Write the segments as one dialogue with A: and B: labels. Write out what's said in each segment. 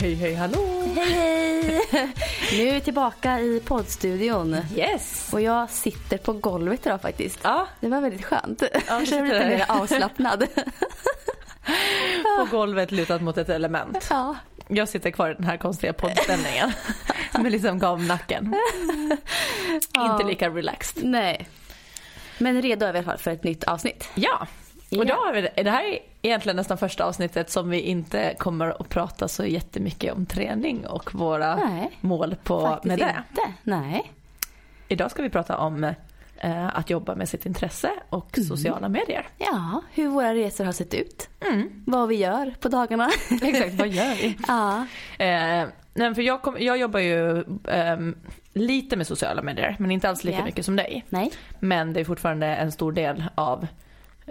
A: Hej hej hallå!
B: Hej hej! Nu är vi tillbaka i poddstudion.
A: Yes!
B: Och jag sitter på golvet idag faktiskt.
A: Ja.
B: Det var väldigt skönt.
A: du
B: jag känner mig lite mer avslappnad.
A: På golvet lutat mot ett element.
B: ja.
A: Jag sitter kvar i den här konstiga poddställningen. Med liksom gamnacken. Inte lika relaxed.
B: Nej. Men redo är vi i alla fall för ett nytt avsnitt.
A: Ja. Och då har vi, det här är egentligen nästan första avsnittet som vi inte kommer att prata så jättemycket om träning och våra
B: Nej,
A: mål på med det.
B: inte. Nej.
A: Idag ska vi prata om eh, att jobba med sitt intresse och
B: Mm.
A: sociala medier.
B: Ja, hur våra resor har sett ut.
A: Mm.
B: Vad vi gör på dagarna.
A: Exakt, vad gör vi?
B: ja.
A: Eh, nej, för jag, kom, jag jobbar ju ehm, lite med sociala medier, men inte alls lika
B: Ja.
A: mycket som dig.
B: Nej.
A: Men det är fortfarande en stor del av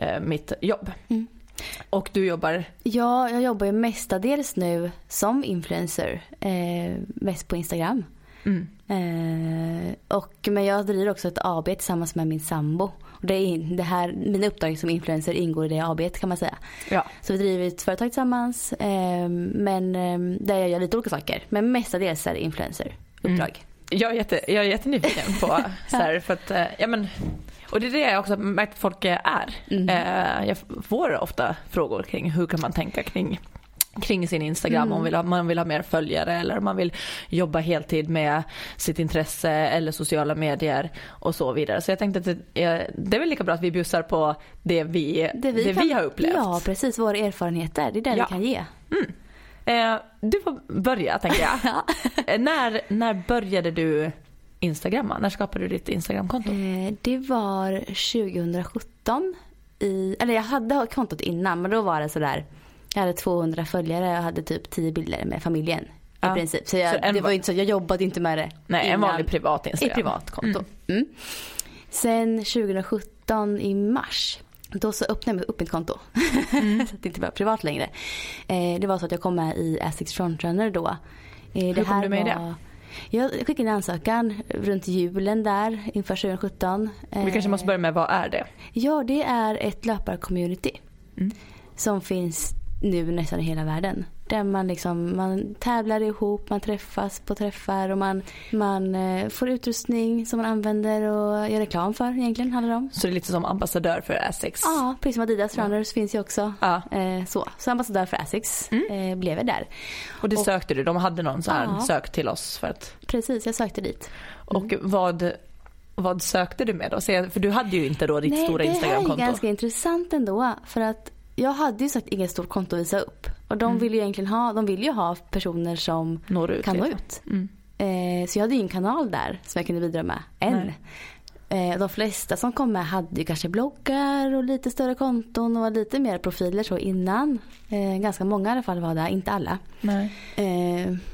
A: eh, mitt jobb.
B: Mm.
A: Och du jobbar,
B: Ja, jag jobbar ju mestadels nu som influencer. Eh, mest på Instagram.
A: mm,
B: Eh, och, men jag driver också ett AB tillsammans med min sambo. Och det är, det här, mina uppdrag som influencer ingår i det AB kan man säga.
A: ja,
B: Så vi driver ett företag tillsammans. Eh, men eh, där jag gör lite olika saker. Men mestadels är det influencer-uppdrag.
A: Jag är, jätte, jag är jättenyfiken på så här, för att, eh, ja men, och det är det jag också märkt att folk eh, är.
B: Mm.
A: Eh, jag får ofta frågor kring hur kan man tänka kring kring sin Instagram
B: Mm.
A: om man vill, ha, man vill ha mer följare eller om man vill jobba heltid med sitt intresse eller sociala medier och så vidare. Så jag tänkte att det är, det är väl lika bra att vi bjussar på det vi, det vi,
B: kan-
A: har upplevt.
B: Ja, precis. Våra erfarenheter. Det är det
A: Ja.
B: vi kan ge.
A: Eh, du får börja tänker jag.
B: Ja.
A: Eh, när, när började du Instagramma? När skapade du ditt Instagramkonto?
B: Eh, det var 2017. I, eller jag hade kontot innan men då var det sådär. Jag hade 200 följare och hade typ 10 bilder med familjen.
A: Ja.
B: I princip. Så, jag,
A: Så en
B: det var inte så, jag jobbade inte med det
A: Nej, en
B: innan.
A: vanlig privat Instagram.
B: Ett privat konto. Mm. Sen 2017 i mars. Då så öppnade jag upp mitt konto. så att det inte var privat längre. Eh, det var så att jag kom med i Asics Frontrunner då. Eh,
A: Hur kom du med i det?
B: var... Jag skickade in en ansökan runt julen där inför 2017.
A: Vi kanske måste börja med vad är det?
B: Ja, det är ett löpar-community.
A: Mm.
B: Som finns nu nästan i hela världen. Där man liksom, man tävlar ihop, man träffas på träffar och man, man eh, får utrustning som man använder och gör reklam för egentligen handlar det om.
A: Så det är lite som ambassadör för Asics.
B: Ja, precis som Adidas Runners finns ju också.
A: Ja.
B: Eh, så. så ambassadör för Asics eh, blev jag där.
A: Och det
B: Och-
A: sökte du? De hade någon så här
B: Ja.
A: sök till oss för att...
B: Precis, jag sökte dit.
A: Och vad, vad sökte du med då? För du hade ju inte då ditt stora
B: det här är
A: Instagramkonto.
B: ganska intressant ändå. För att jag hade ju sagt inget stort konto att visa upp. Och de
A: Mm.
B: vill ju egentligen ha, de vill ju ha personer som
A: Når ut
B: kan nå ut.
A: Mm.
B: Eh, så jag hade ju ingen kanal där som jag kunde bidra med än. Eh, de flesta som kom med hade ju kanske bloggar och lite större konton och lite mer profiler så innan. Eh, ganska många i alla fall var där, inte alla.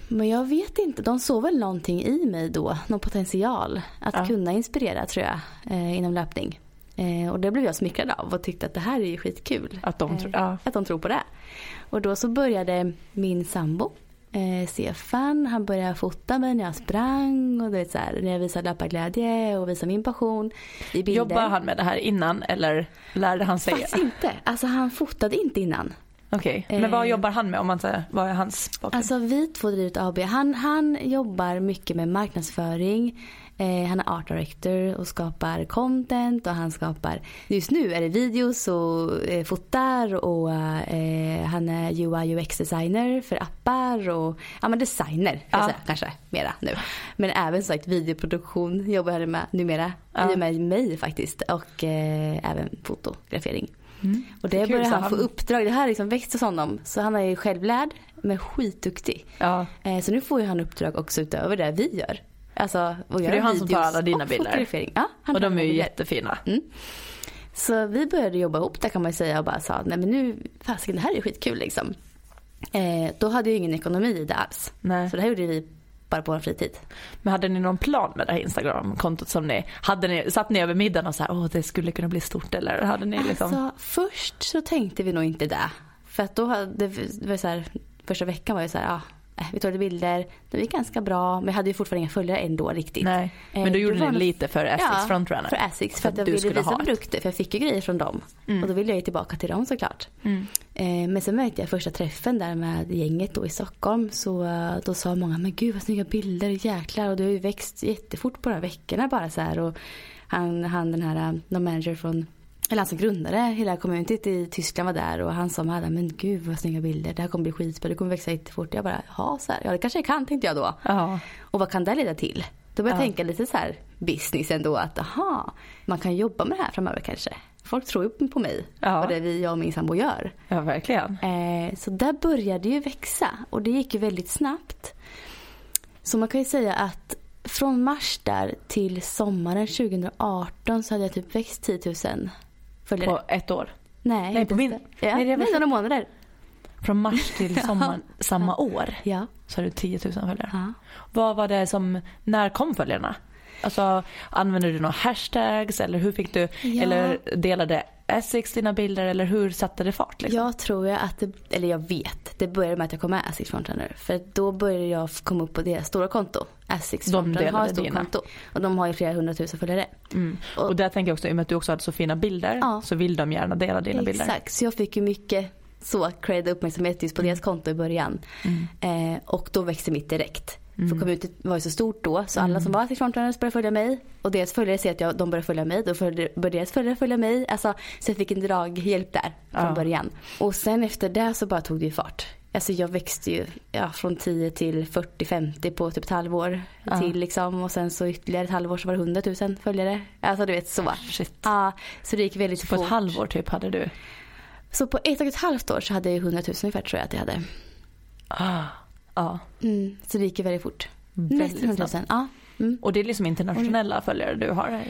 B: Men jag vet inte, de såg väl någonting i mig då, någon potential att
A: Ja.
B: kunna inspirera tror jag inom löpning. Eh, och det blev jag smickrad av och tyckte att det här är ju skitkul.
A: Att de tror- ja.
B: Att de tror på det. Och då så började min sambo eh, Stefan, han började fota mig när jag sprang och du vet så här, när jag visade löparglädje och visade min passion i bilder.
A: Jobbar han med det här innan eller lärde han sig?
B: Faktiskt inte. Alltså han fotade inte innan.
A: Okej, men vad
B: Eh.
A: jobbar han med om man säger, vad är hans bakgrund?
B: Alltså vi två driver ett AB. Han, han jobbar mycket med marknadsföring. Eh, han är art director och skapar content och han skapar, just nu är det videos och eh, fotar och eh, han är UI UX designer för appar och ja men designer
A: Ja.
B: säga kanske mera nu. Men även som sagt videoproduktion jobbar han med numera.
A: Ja.
B: I och med mig faktiskt och eh, även fotografering.
A: Mm.
B: Och det börjar han få uppdrag. Det här liksom växt hos honom. Så han är ju självlärd men skitduktig.
A: Ja.
B: Eh, Så nu får ju han uppdrag också utöver det vi gör. Alltså, och
A: det är han som tar alla dina bilder.
B: Ja,
A: och de är ju jättefina.
B: Mm. Så vi började jobba ihop där kan man säga och bara sa nej men nu, fasiken det här är skitkul liksom. Eh, då hade jag ingen ekonomi i det alls.
A: Nej.
B: Så det här gjorde vi bara på vår fritid.
A: Men hade ni någon plan med det här Instagram-kontot som ni, hade ni, satt ni över middagen och så här, åh det skulle kunna bli stort eller hade ni liksom?
B: Alltså först så tänkte vi nog inte det. För att då hade det var så här, första veckan var ju så här, ja, vi tog lite bilder, det gick ganska bra men jag hade ju fortfarande inga följare ändå riktigt.
A: Nej,
B: Eh,
A: men då
B: det
A: gjorde ni
B: nog-
A: lite för Essex
B: ja,
A: Frontrunner.
B: för Essex. För, att jag
A: du
B: ville visa
A: ett.
B: produkter för jag fick ju grejer från dem.
A: Mm.
B: Och då ville jag ge tillbaka till dem såklart.
A: Mm.
B: Eh, men sen märkte jag första träffen där med gänget då i Stockholm så eh, då sa många men gud vad snygga bilder, jäklar och du har ju växt jättefort på de här veckorna bara så här. Och han, han den här, eh, någon manager från eller han som grundade hela communityt i Tyskland var där och han sa med alla, men gud vad snygga bilder, det här kommer bli skitbra, det kommer växa jättefort. Jag bara, ja så här, ja det kanske jag kan tänkte jag då.
A: Ja.
B: Och vad kan det leda till? Då började jag
A: Ja.
B: tänka lite så här business ändå att aha, man kan jobba med det här framöver kanske. Folk tror ju på mig
A: Ja.
B: och det vi, jag och min sambo gör.
A: ja, verkligen.
B: Eh, så där började det ju växa och det gick ju väldigt snabbt. Så man kan ju säga att från mars där till sommaren 2018 så hade jag typ växt 10 000 följare.
A: På ett år.
B: nej,
A: nej, på min-.
B: Ja,
A: nej, det var
B: några månader.
A: Från mars till sommaren samma år
B: Ja.
A: så har du 10 000 följare.
B: ja.
A: Vad var det som, när kom följarna? Alltså använde du några hashtags eller hur fick du,
B: Ja.
A: eller delade Essex dina bilder eller hur satte det fart liksom?
B: Jag tror jag att det, eller jag vet, det började med att jag kom med Asics Frontrunner. För då började jag komma upp på deras stora konto.
A: De
B: Frontrunner har ett stort
A: dina.
B: konto. Och de har ju flera hundratusen följare.
A: Mm. Och,
B: Och-
A: där tänker jag också, i och med att du också hade så fina bilder
B: Ja.
A: så vill de gärna dela dina bilder.
B: Exakt, så jag fick ju mycket så cred och uppmärksamhet just på deras konto i början.
A: Mm.
B: Eh, och då växte mitt direkt. För communityt var ju så stort då så alla
A: Mm.
B: som var Asics Frontrunners började följa mig. Och deras följare ser att jag, de börjar följa mig. Då började deras följare följa mig. Alltså, så jag fick en draghjälp där från
A: Ja.
B: början. Och sen efter det så bara tog det ju fart. Alltså jag växte ju ja, från 10 till 40-50 på typ ett halvår.
A: Ja.
B: Till liksom, och sen så ytterligare ett halvår så var det 100 000 följare. Alltså du vet så.
A: Shit.
B: Ja, så det gick väldigt
A: Så på
B: fort.
A: ett halvår typ hade du?
B: Så på ett och ett halvt år så hade jag 100 000 ungefär tror jag att jag hade.
A: Ah, ja.
B: Mm, så det gick ju väldigt fort.
A: Väldigt
B: Nästan 100 000.
A: snabbt.
B: Ja. Mm.
A: Och det är liksom internationella följare du har?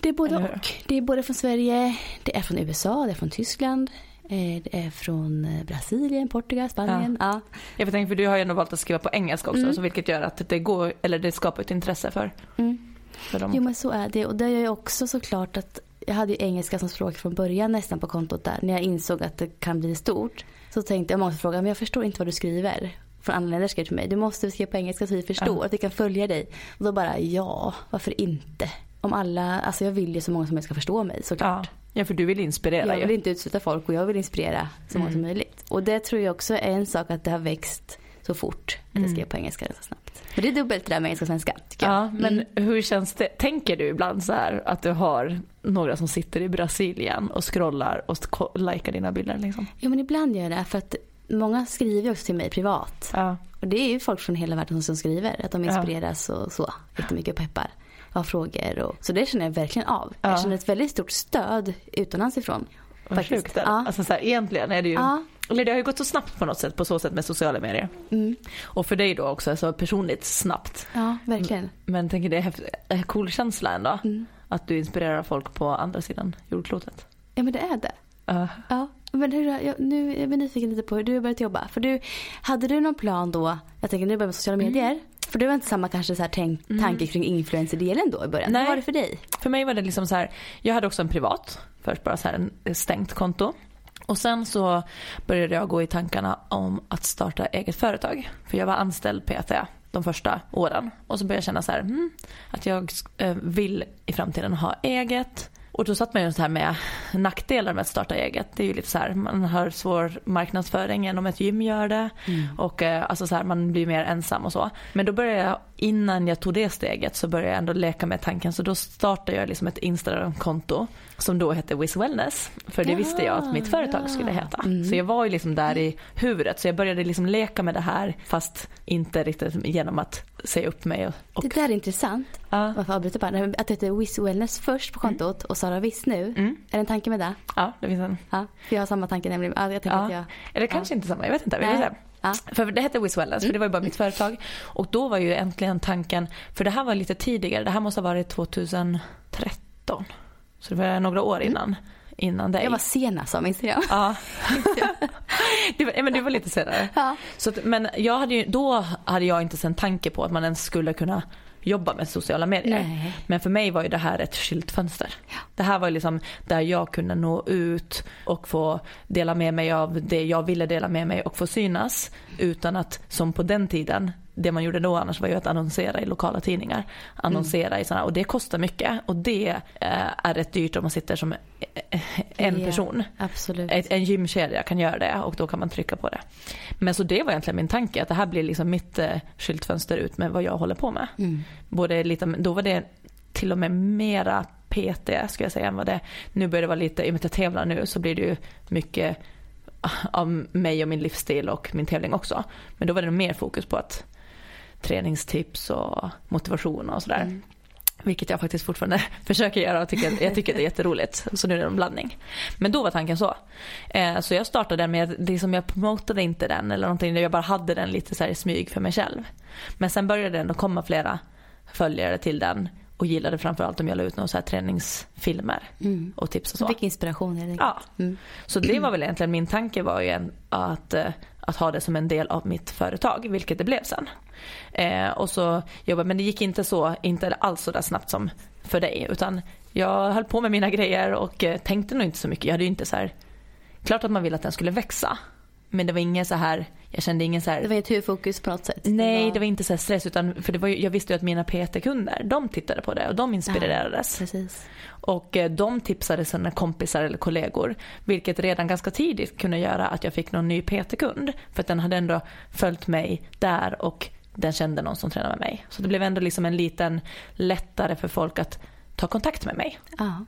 B: Det är både och. Det är både från Sverige, det är från USA, det är från Tyskland. eh, Det är från eh, Brasilien, Portugal, Spanien. Ja.
A: Jag tänker för du har ju ändå valt att skriva på engelska också
B: Mm.
A: så vilket gör att det går, eller det skapar ett intresse för,
B: Mm.
A: för dem.
B: Jo men så är det. Och det är ju också såklart att jag hade ju engelska som språk från början nästan på kontot där. När jag insåg att det kan bli stort. Så tänkte jag, många som frågade, men jag förstår inte vad du skriver. Från andra länder skrev till mig, du måste skriva på engelska så vi förstår,
A: Ja.
B: att vi kan följa dig. Och då bara, ja, varför inte? Om alla, alltså jag vill ju så många som möjligt ska förstå mig såklart.
A: Ja. ja, för du vill inspirera
B: Jag vill
A: ju.
B: inte utsätta folk och jag vill inspirera så många som
A: Mm.
B: möjligt. Och det tror jag också är en sak att det har växt så fort. Att jag
A: Mm.
B: skrev på engelska så snabbt. Men det är dubbelt det där med engelska och svenska.
A: Ja, men
B: Mm.
A: hur känns det? Tänker du ibland så här att du har några som sitter i Brasilien och scrollar och likar dina bilder liksom?
B: Jo men ibland gör jag det för att många skriver också till mig privat.
A: Ja.
B: Och det är ju folk från hela världen som skriver. Att de
A: Ja.
B: inspireras och så. Jättemycket och peppar. Och har frågor. Och, så det känner jag verkligen av.
A: Ja.
B: Jag känner ett väldigt stort stöd utomlands ifrån.
A: Vad sjukt.
B: Ja.
A: Alltså så här, egentligen är det ju,
B: Ja.
A: eller det har ju gått så snabbt på något sätt på så sätt med sociala medier.
B: Mm.
A: Och för dig då också så personligt snabbt.
B: Ja, verkligen.
A: Men tänker det är en cool känsla ändå.
B: Mm.
A: Att du inspirerar folk på andra sidan jordklotet.
B: Ja men det är det.
A: Ja.
B: Ja, men hur, jag, nu är jag nyfiken lite på hur du har börjat jobba. För du, hade du någon plan då, jag tänker nu börjar med sociala
A: Mm.
B: medier. För du var inte samma kanske så här tänk, tanke kring influencer-delen då i början.
A: Nej.
B: Hur var det för dig?
A: För mig var det liksom så här, jag hade också en privat, först bara så här en stängt konto. Och sen så började jag gå i tankarna om att starta eget företag. För jag var anställd PT de första åren. Och så började jag känna så här, mm, att jag eh, vill i framtiden ha eget. Och då satt man ju så här med nackdelar med att starta eget. Det är ju lite så här, man har svår marknadsföring än om ett gym gör det. Och eh, alltså så här, man blir mer ensam och så. Men då började jag, innan jag tog det steget så började jag ändå leka med tanken. Så då startade jag liksom ett Instagram-konto som då hette Wiz Wellness. För det
B: Ja,
A: visste jag att mitt företag
B: ja.
A: skulle heta.
B: Mm.
A: Så jag var ju liksom där i huvudet. Så jag började liksom leka med det här fast inte riktigt genom att säga upp mig. Och, och,
B: Det där är intressant.
A: ja,
B: Varför avbryter bara? Att det heter Wiz Wellness först på kontot och Sara Wiss nu.
A: mm,
B: Är det en tanke med det?
A: ja, det finns en.
B: Ja, för jag har samma tanke nämligen. Ja, jag tänker
A: Ja.
B: att jag...
A: Eller kanske inte samma, jag vet inte. Vi får
B: Nej.
A: se.
B: Ja.
A: För det hette Wiz Wellness, för det var ju bara mitt företag. Och då var ju äntligen tanken, för det här var lite tidigare, det här måste ha varit 2013. Så det var några år innan, innan dig.
B: Jag var sena som Instagram.
A: Ja. det, var, ja, men det var lite senare.
B: Ja.
A: Så att, men jag hade ju, då hade jag inte en tanke på att man ens skulle kunna jobba med sociala medier.
B: Nej.
A: Men för mig var ju det här ett skyltfönster. Det här var liksom där jag kunde nå ut och få dela med mig av det jag ville dela med mig och få synas utan att som på den tiden det man gjorde då annars var ju att annonsera i lokala tidningar. Annonsera i sådana och det kostar mycket och det eh, är rätt dyrt om man sitter som eh, en
B: Ja,
A: person.
B: Absolut.
A: Ett, en gymkedja kan göra det och då kan man trycka på det. Men så det var egentligen min tanke att det här blir liksom mitt eh, skyltfönster ut med vad jag håller på med.
B: Mm.
A: Både lite, då var det till och med mera PT ska jag säga än vad det Nu börjar det vara lite, i och med att jag tävlar nu så blir det ju mycket av mig och min livsstil och min tävling också. Men då var det mer fokus på att träningstips och motivation och sådär.
B: Mm.
A: Vilket jag faktiskt fortfarande försöker göra och tycker, jag tycker det är jätteroligt. Så nu är det en blandning. Men då var tanken så. Eh, så jag startade den med, det som jag promotade inte den eller någonting, jag bara hade den lite så i smyg för mig själv. Men sen började det att komma flera följare till den och gillade framförallt om jag la ut några så här träningsfilmer
B: Mm.
A: och tips och
B: Du
A: så.
B: fick inspiration helt enkelt.
A: Ja,
B: Mm.
A: så det var väl egentligen min tanke var ju att, eh, att ha det som en del av mitt företag, vilket det blev sen. Eh, och så jobbade, men det gick inte så, inte alls så där snabbt som för dig, utan jag höll på med mina grejer och eh, tänkte nog inte så mycket. Jag hade ju inte så här, klart att man ville att den skulle växa, men det var ingen så här, jag kände ingen så här
B: Det var inget huvudfokus på något sätt.
A: Nej, det var inte så stress utan för det var ju, jag visste ju att mina PT-kunder, de tittade på det och de inspirerades.
B: Precis.
A: Och eh, de tipsade sina kompisar eller kollegor. Vilket redan ganska tidigt kunde göra att jag fick någon ny PT-kund. För att den hade ändå följt mig där och den kände någon som tränade med mig. Så det blev ändå liksom en liten lättare för folk att ta kontakt med mig.
B: Ja.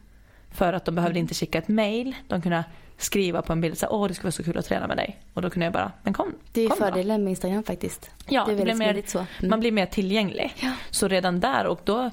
A: För att de behövde inte skicka ett mail. De kunde skriva på en bild så åh det skulle vara så kul att träna med dig. Och då kunde jag bara, men kom.
B: Det är ju fördelen med Instagram faktiskt.
A: Ja,
B: det
A: det blir mer-
B: så. Mm.
A: Man blir mer tillgänglig.
B: Ja.
A: Så redan där och då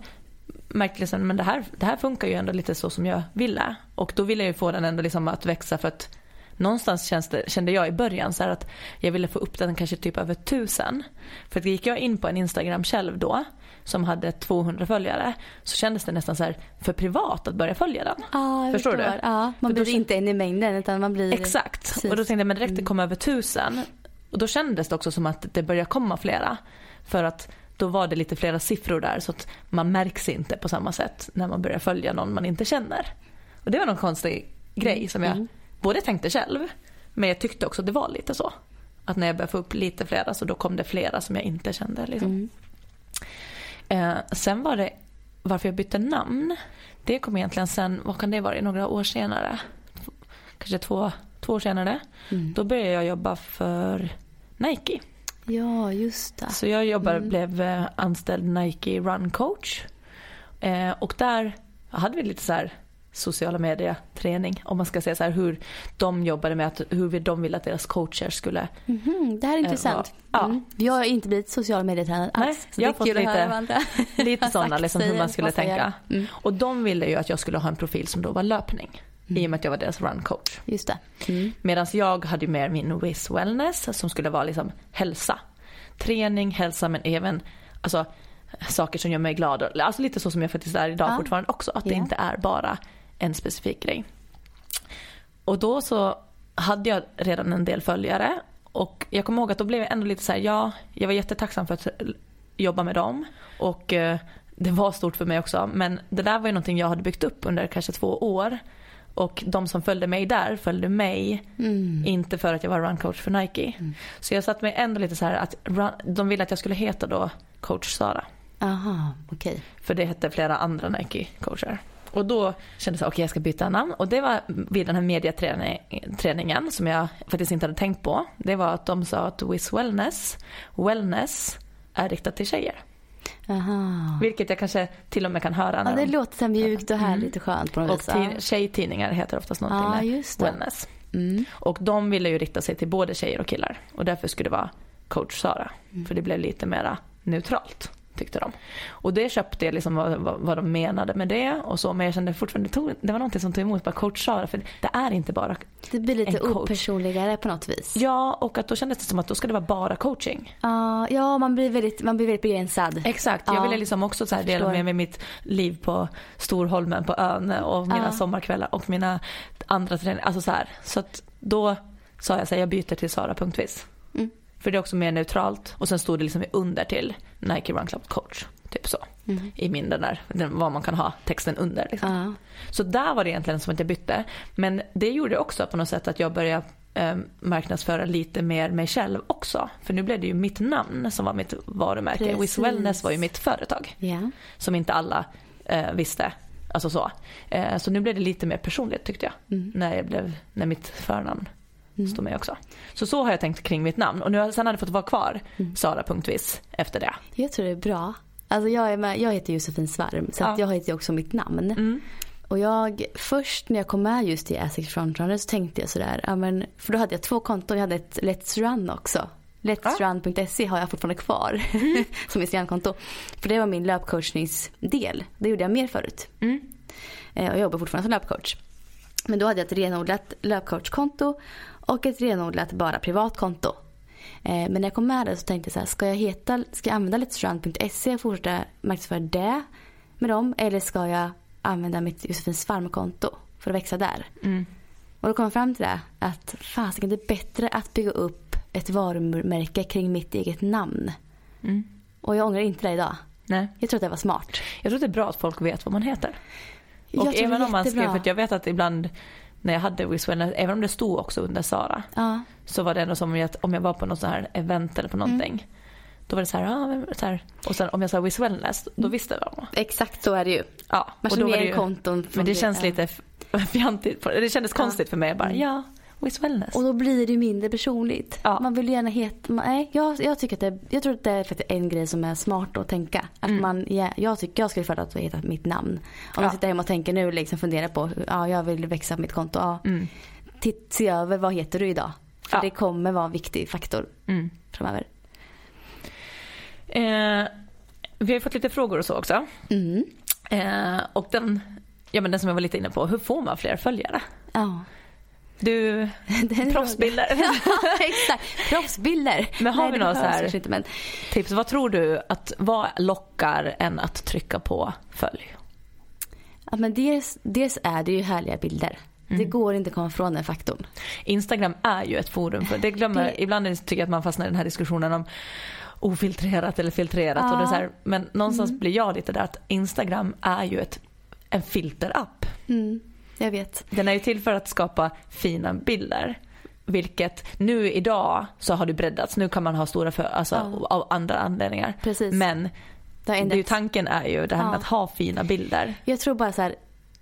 A: märkte jag liksom, men det här, det här funkar ju ändå lite så som jag ville. Och då ville jag ju få den ändå liksom att växa för att någonstans det, kände jag i början så att jag ville få upp den kanske typ över tusen. För att gick jag in på en Instagram själv då som hade 200 följare så kändes det nästan så här för privat att börja följa den.
B: Jag
A: Förstår du?
B: Ja, man
A: då
B: blir
A: kän-
B: inte en i mängden utan man blir...
A: Exakt.
B: Precis. Mm.
A: Och då tänkte jag men direkt det kom över tusen. Och då kändes det också som att det började komma flera. För att då var det lite flera siffror där så att man märks inte på samma sätt när man börjar följa någon man inte känner. Och det var någon konstig grej som jag
B: Mm.
A: Både tänkte själv men jag tyckte också att det var lite så. Att när jag började få upp lite flera så då kom det flera som jag inte kände. Liksom.
B: Mm.
A: Eh, sen var det varför jag bytte namn. Det kom egentligen sen, vad kan det vara, några år senare. Kanske två, två år senare.
B: Mm.
A: Då började jag jobba för Nike.
B: Ja, just det.
A: Så jag jobbar,
B: Mm.
A: blev eh, anställd Nike Run Coach. Eh, och där hade vi lite så här sociala medier träning om man ska säga så här hur de jobbade med att hur de ville att deras coacher skulle
B: Mhm, det här är intressant.
A: ja.
B: Mm. Jag har inte blivit social medietränad
A: Nej,
B: alls. Så
A: jag
B: det
A: har fått lite- lite sådana liksom hur man skulle tänka.
B: Mm.
A: Och de ville ju att jag skulle ha en profil som då var löpning.
B: Mm.
A: I och med att jag var deras run coach.
B: Just det. Mm.
A: Medan jag hade mer min Wiz Wellness som skulle vara liksom hälsa. Träning, hälsa men även alltså, saker som gör mig glad. Alltså lite så som jag faktiskt är idag
B: Ja.
A: fortfarande också. Att det
B: Ja.
A: inte är bara en specifik grej. Och då så hade jag redan en del följare. Och jag kommer ihåg att då blev jag ändå lite så här, ja, jag var jättetacksam för att jobba med dem. Och eh, det var stort för mig också. Men det där var ju någonting jag hade byggt upp under kanske två år. Och de som följde mig där följde mig.
B: Mm.
A: Inte för att jag var runcoach för Nike. Så jag satt mig ändå lite så här att run, de ville att jag skulle heta då coach Sara.
B: Aha, okej.
A: För det hette flera andra Nike-coacher. Och då kände jag så här, okej jag ska byta namn. Och det var vid den här mediaträningen som jag faktiskt inte hade tänkt på. Det var att de sa att Wiz Wellness, wellness är riktat till tjejer.
B: Aha.
A: Vilket jag kanske till och med kan höra
B: Ja, det
A: de,
B: låter så mjukt och härligt och skönt på något
A: Och
B: vis.
A: tid, tjejtidningar heter oftast någonting med
B: just det.
A: wellness.
B: Mm.
A: Och de ville ju rikta sig till både tjejer och killar. Och därför skulle det vara coach Sara.
B: Mm.
A: För det blev lite mera neutralt. Tyckte de. Och det köpte jag liksom vad, vad, vad de menade med det och så men jag kände fortfarande, tog, det var någonting som tog emot bara coach Sara för det är inte bara
B: Det blir lite opersonligare på något vis.
A: Ja och att då kändes det som att då ska det vara bara coaching.
B: Ja, ja man, blir väldigt, man blir väldigt begränsad.
A: Exakt, jag
B: Ja,
A: ville liksom också så här
B: jag
A: dela med mig mitt liv på Storholmen på ön och mina
B: Ja.
A: sommarkvällar och mina andra träningar. Alltså så här. Så att då sa jag så här, jag byter till Sara punktvis.
B: Mm.
A: För det är också mer neutralt och sen stod det liksom under till Nike Run Club Coach. Typ så.
B: Mm.
A: I min den där, den, vad man kan ha texten under. Liksom.
B: Ja.
A: Så där var det egentligen som att jag bytte. Men det gjorde också på något sätt att jag började eh, marknadsföra lite mer mig själv också. För nu blev det ju mitt namn som var mitt varumärke.
B: Precis.
A: Wellness var ju mitt företag
B: ja.
A: som inte alla eh, visste. Alltså så. Eh, så nu blev det lite mer personligt tyckte jag.
B: Mm.
A: När, jag blev, när mitt förnamn
B: Mm.
A: stod med också. Så så har jag tänkt kring mitt namn. Och nu sen har det fått vara kvar
B: Mm.
A: Sara punktvis efter det.
B: Jag tror det är bra. Alltså jag, är med, jag heter Josefin Svarm så
A: Ja.
B: jag heter också mitt namn.
A: Mm.
B: Och jag, först när jag kom med just i Asics Frontrunner så tänkte jag sådär, ja men, för då hade jag två konton, jag hade ett Let's Run också. Let'srun.se har jag fortfarande kvar som Instagramkonto. För det var min löpcoachningsdel. Det gjorde jag mer förut.
A: Mm.
B: Eh, Och jag jobbar fortfarande som löpcoach. Men då hade jag ett renodlat löpcoachkonto och ett renodlat bara privatkonto. Eh, Men när jag kom med det så tänkte jag så här, ska jag, heta, ska jag använda let'srun.se och fortsätta marknadsföra det med dem? Eller ska jag använda mitt Josefins farmkonto för att växa där?
A: Mm.
B: Och då kom jag fram till det att fasiken det är bättre att bygga upp ett varumärke kring mitt eget namn.
A: Mm.
B: Och jag ångrar inte det idag.
A: Nej.
B: Jag tror att det var smart.
A: Jag tror det är bra att folk vet vad man heter. Och
B: jag
A: även
B: det
A: om man skrev, för jag vet att ibland när jag hade Wiz Wellness, även om det stod också under Sara,
B: Ja,
A: så var det ändå som att om jag var på något sånt här event eller på någonting.
B: Mm.
A: Då var det så här, vem- så här. Och sen om jag sa Wiz Wellness, då
B: Mm.
A: visste jag.
B: exakt så är det ju.
A: Ja,
B: Man
A: och då var det ju,
B: konton.
A: Men det känns
B: ja.
A: lite fjantigt. Det kändes konstigt för mig. Jag bara,
B: Mm.
A: ja, Wiz Wellness.
B: Och då blir det mindre personligt.
A: Ja.
B: Man vill gärna heta... man- Nej, jag, jag tycker att det, jag tror att det är faktiskt en grej som är smart att tänka. Att
A: Mm.
B: man, ja, jag tycker jag skulle föredra att heta mitt namn. Om
A: Ja.
B: jag sitter hemma och tänker nu liksom funderar på, ja jag vill växa mitt konto. Ja,
A: Mm.
B: titt, se över vad heter du idag? För
A: Ja.
B: det kommer vara en viktig faktor
A: Mm.
B: framöver.
A: Eh, vi har fått lite frågor och så också.
B: Mm.
A: Eh, och den, ja, men den som jag var lite inne på, hur får man fler följare?
B: Ja.
A: Du, proffsbilder.
B: ja, exakt. Proffsbilder.
A: Men har
B: Nej,
A: vi några så här-
B: Inte, men
A: Tips, vad tror du att, vad lockar en att trycka på följ?
B: Ja, men dels, dels är det ju härliga bilder.
A: Mm.
B: Det går inte att komma ifrån den faktorn.
A: Instagram är ju ett forum för det glömmer,
B: Det-
A: ibland tycker jag att man fastnar i den här diskussionen om ofiltrerat eller filtrerat. Och det så här, men någonstans
B: Mm.
A: blir jag lite där att Instagram är ju ett, en filterapp.
B: Mm, jag vet.
A: Den är ju till för att skapa fina bilder. Vilket nu idag så har det breddats. Nu kan man ha stora för, alltså,
B: Ja.
A: av andra anledningar.
B: Precis.
A: Men
B: Det
A: är ju, tanken är ju det här med
B: Ja.
A: att ha fina bilder.
B: Jag tror bara så här,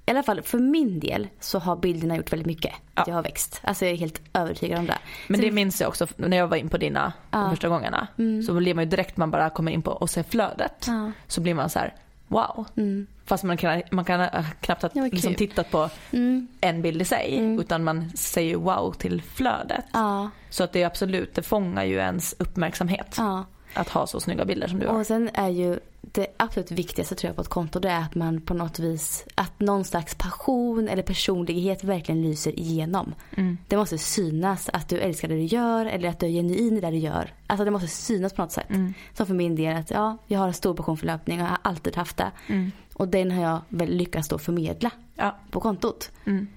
B: i alla fall för min del så har bilderna gjort väldigt mycket.
A: Ja.
B: Jag har växt. Alltså jag är helt övertygad om det.
A: Men
B: Sen-
A: det minns jag också när jag var in på dina
B: Ja.
A: första gångerna.
B: Mm.
A: Så blir man ju direkt man bara kommer in på och ser flödet.
B: Ja.
A: Så blir man så här: wow.
B: Mm.
A: Fast man kan, man kan knappt ha
B: Ja,
A: liksom tittat på
B: Mm.
A: en bild i sig.
B: Mm.
A: Utan man säger wow till flödet.
B: Ja,
A: Så att det är absolut, det fångar ju ens uppmärksamhet.
B: ja.
A: Att ha så snygga bilder som du har.
B: Och sen är ju det absolut viktigaste tror jag på ett konto det är att man på något vis, att någon slags passion eller personlighet verkligen lyser igenom.
A: Mm.
B: Det måste synas att du älskar det du gör eller att du är genuin i det du gör. Alltså det måste synas på något sätt.
A: Mm.
B: Som för min del att ja, jag har en stor passion för löpning och jag har alltid haft det.
A: Mm.
B: Och den har jag väl lyckats då förmedla
A: Ja.
B: på kontot.
A: Mm.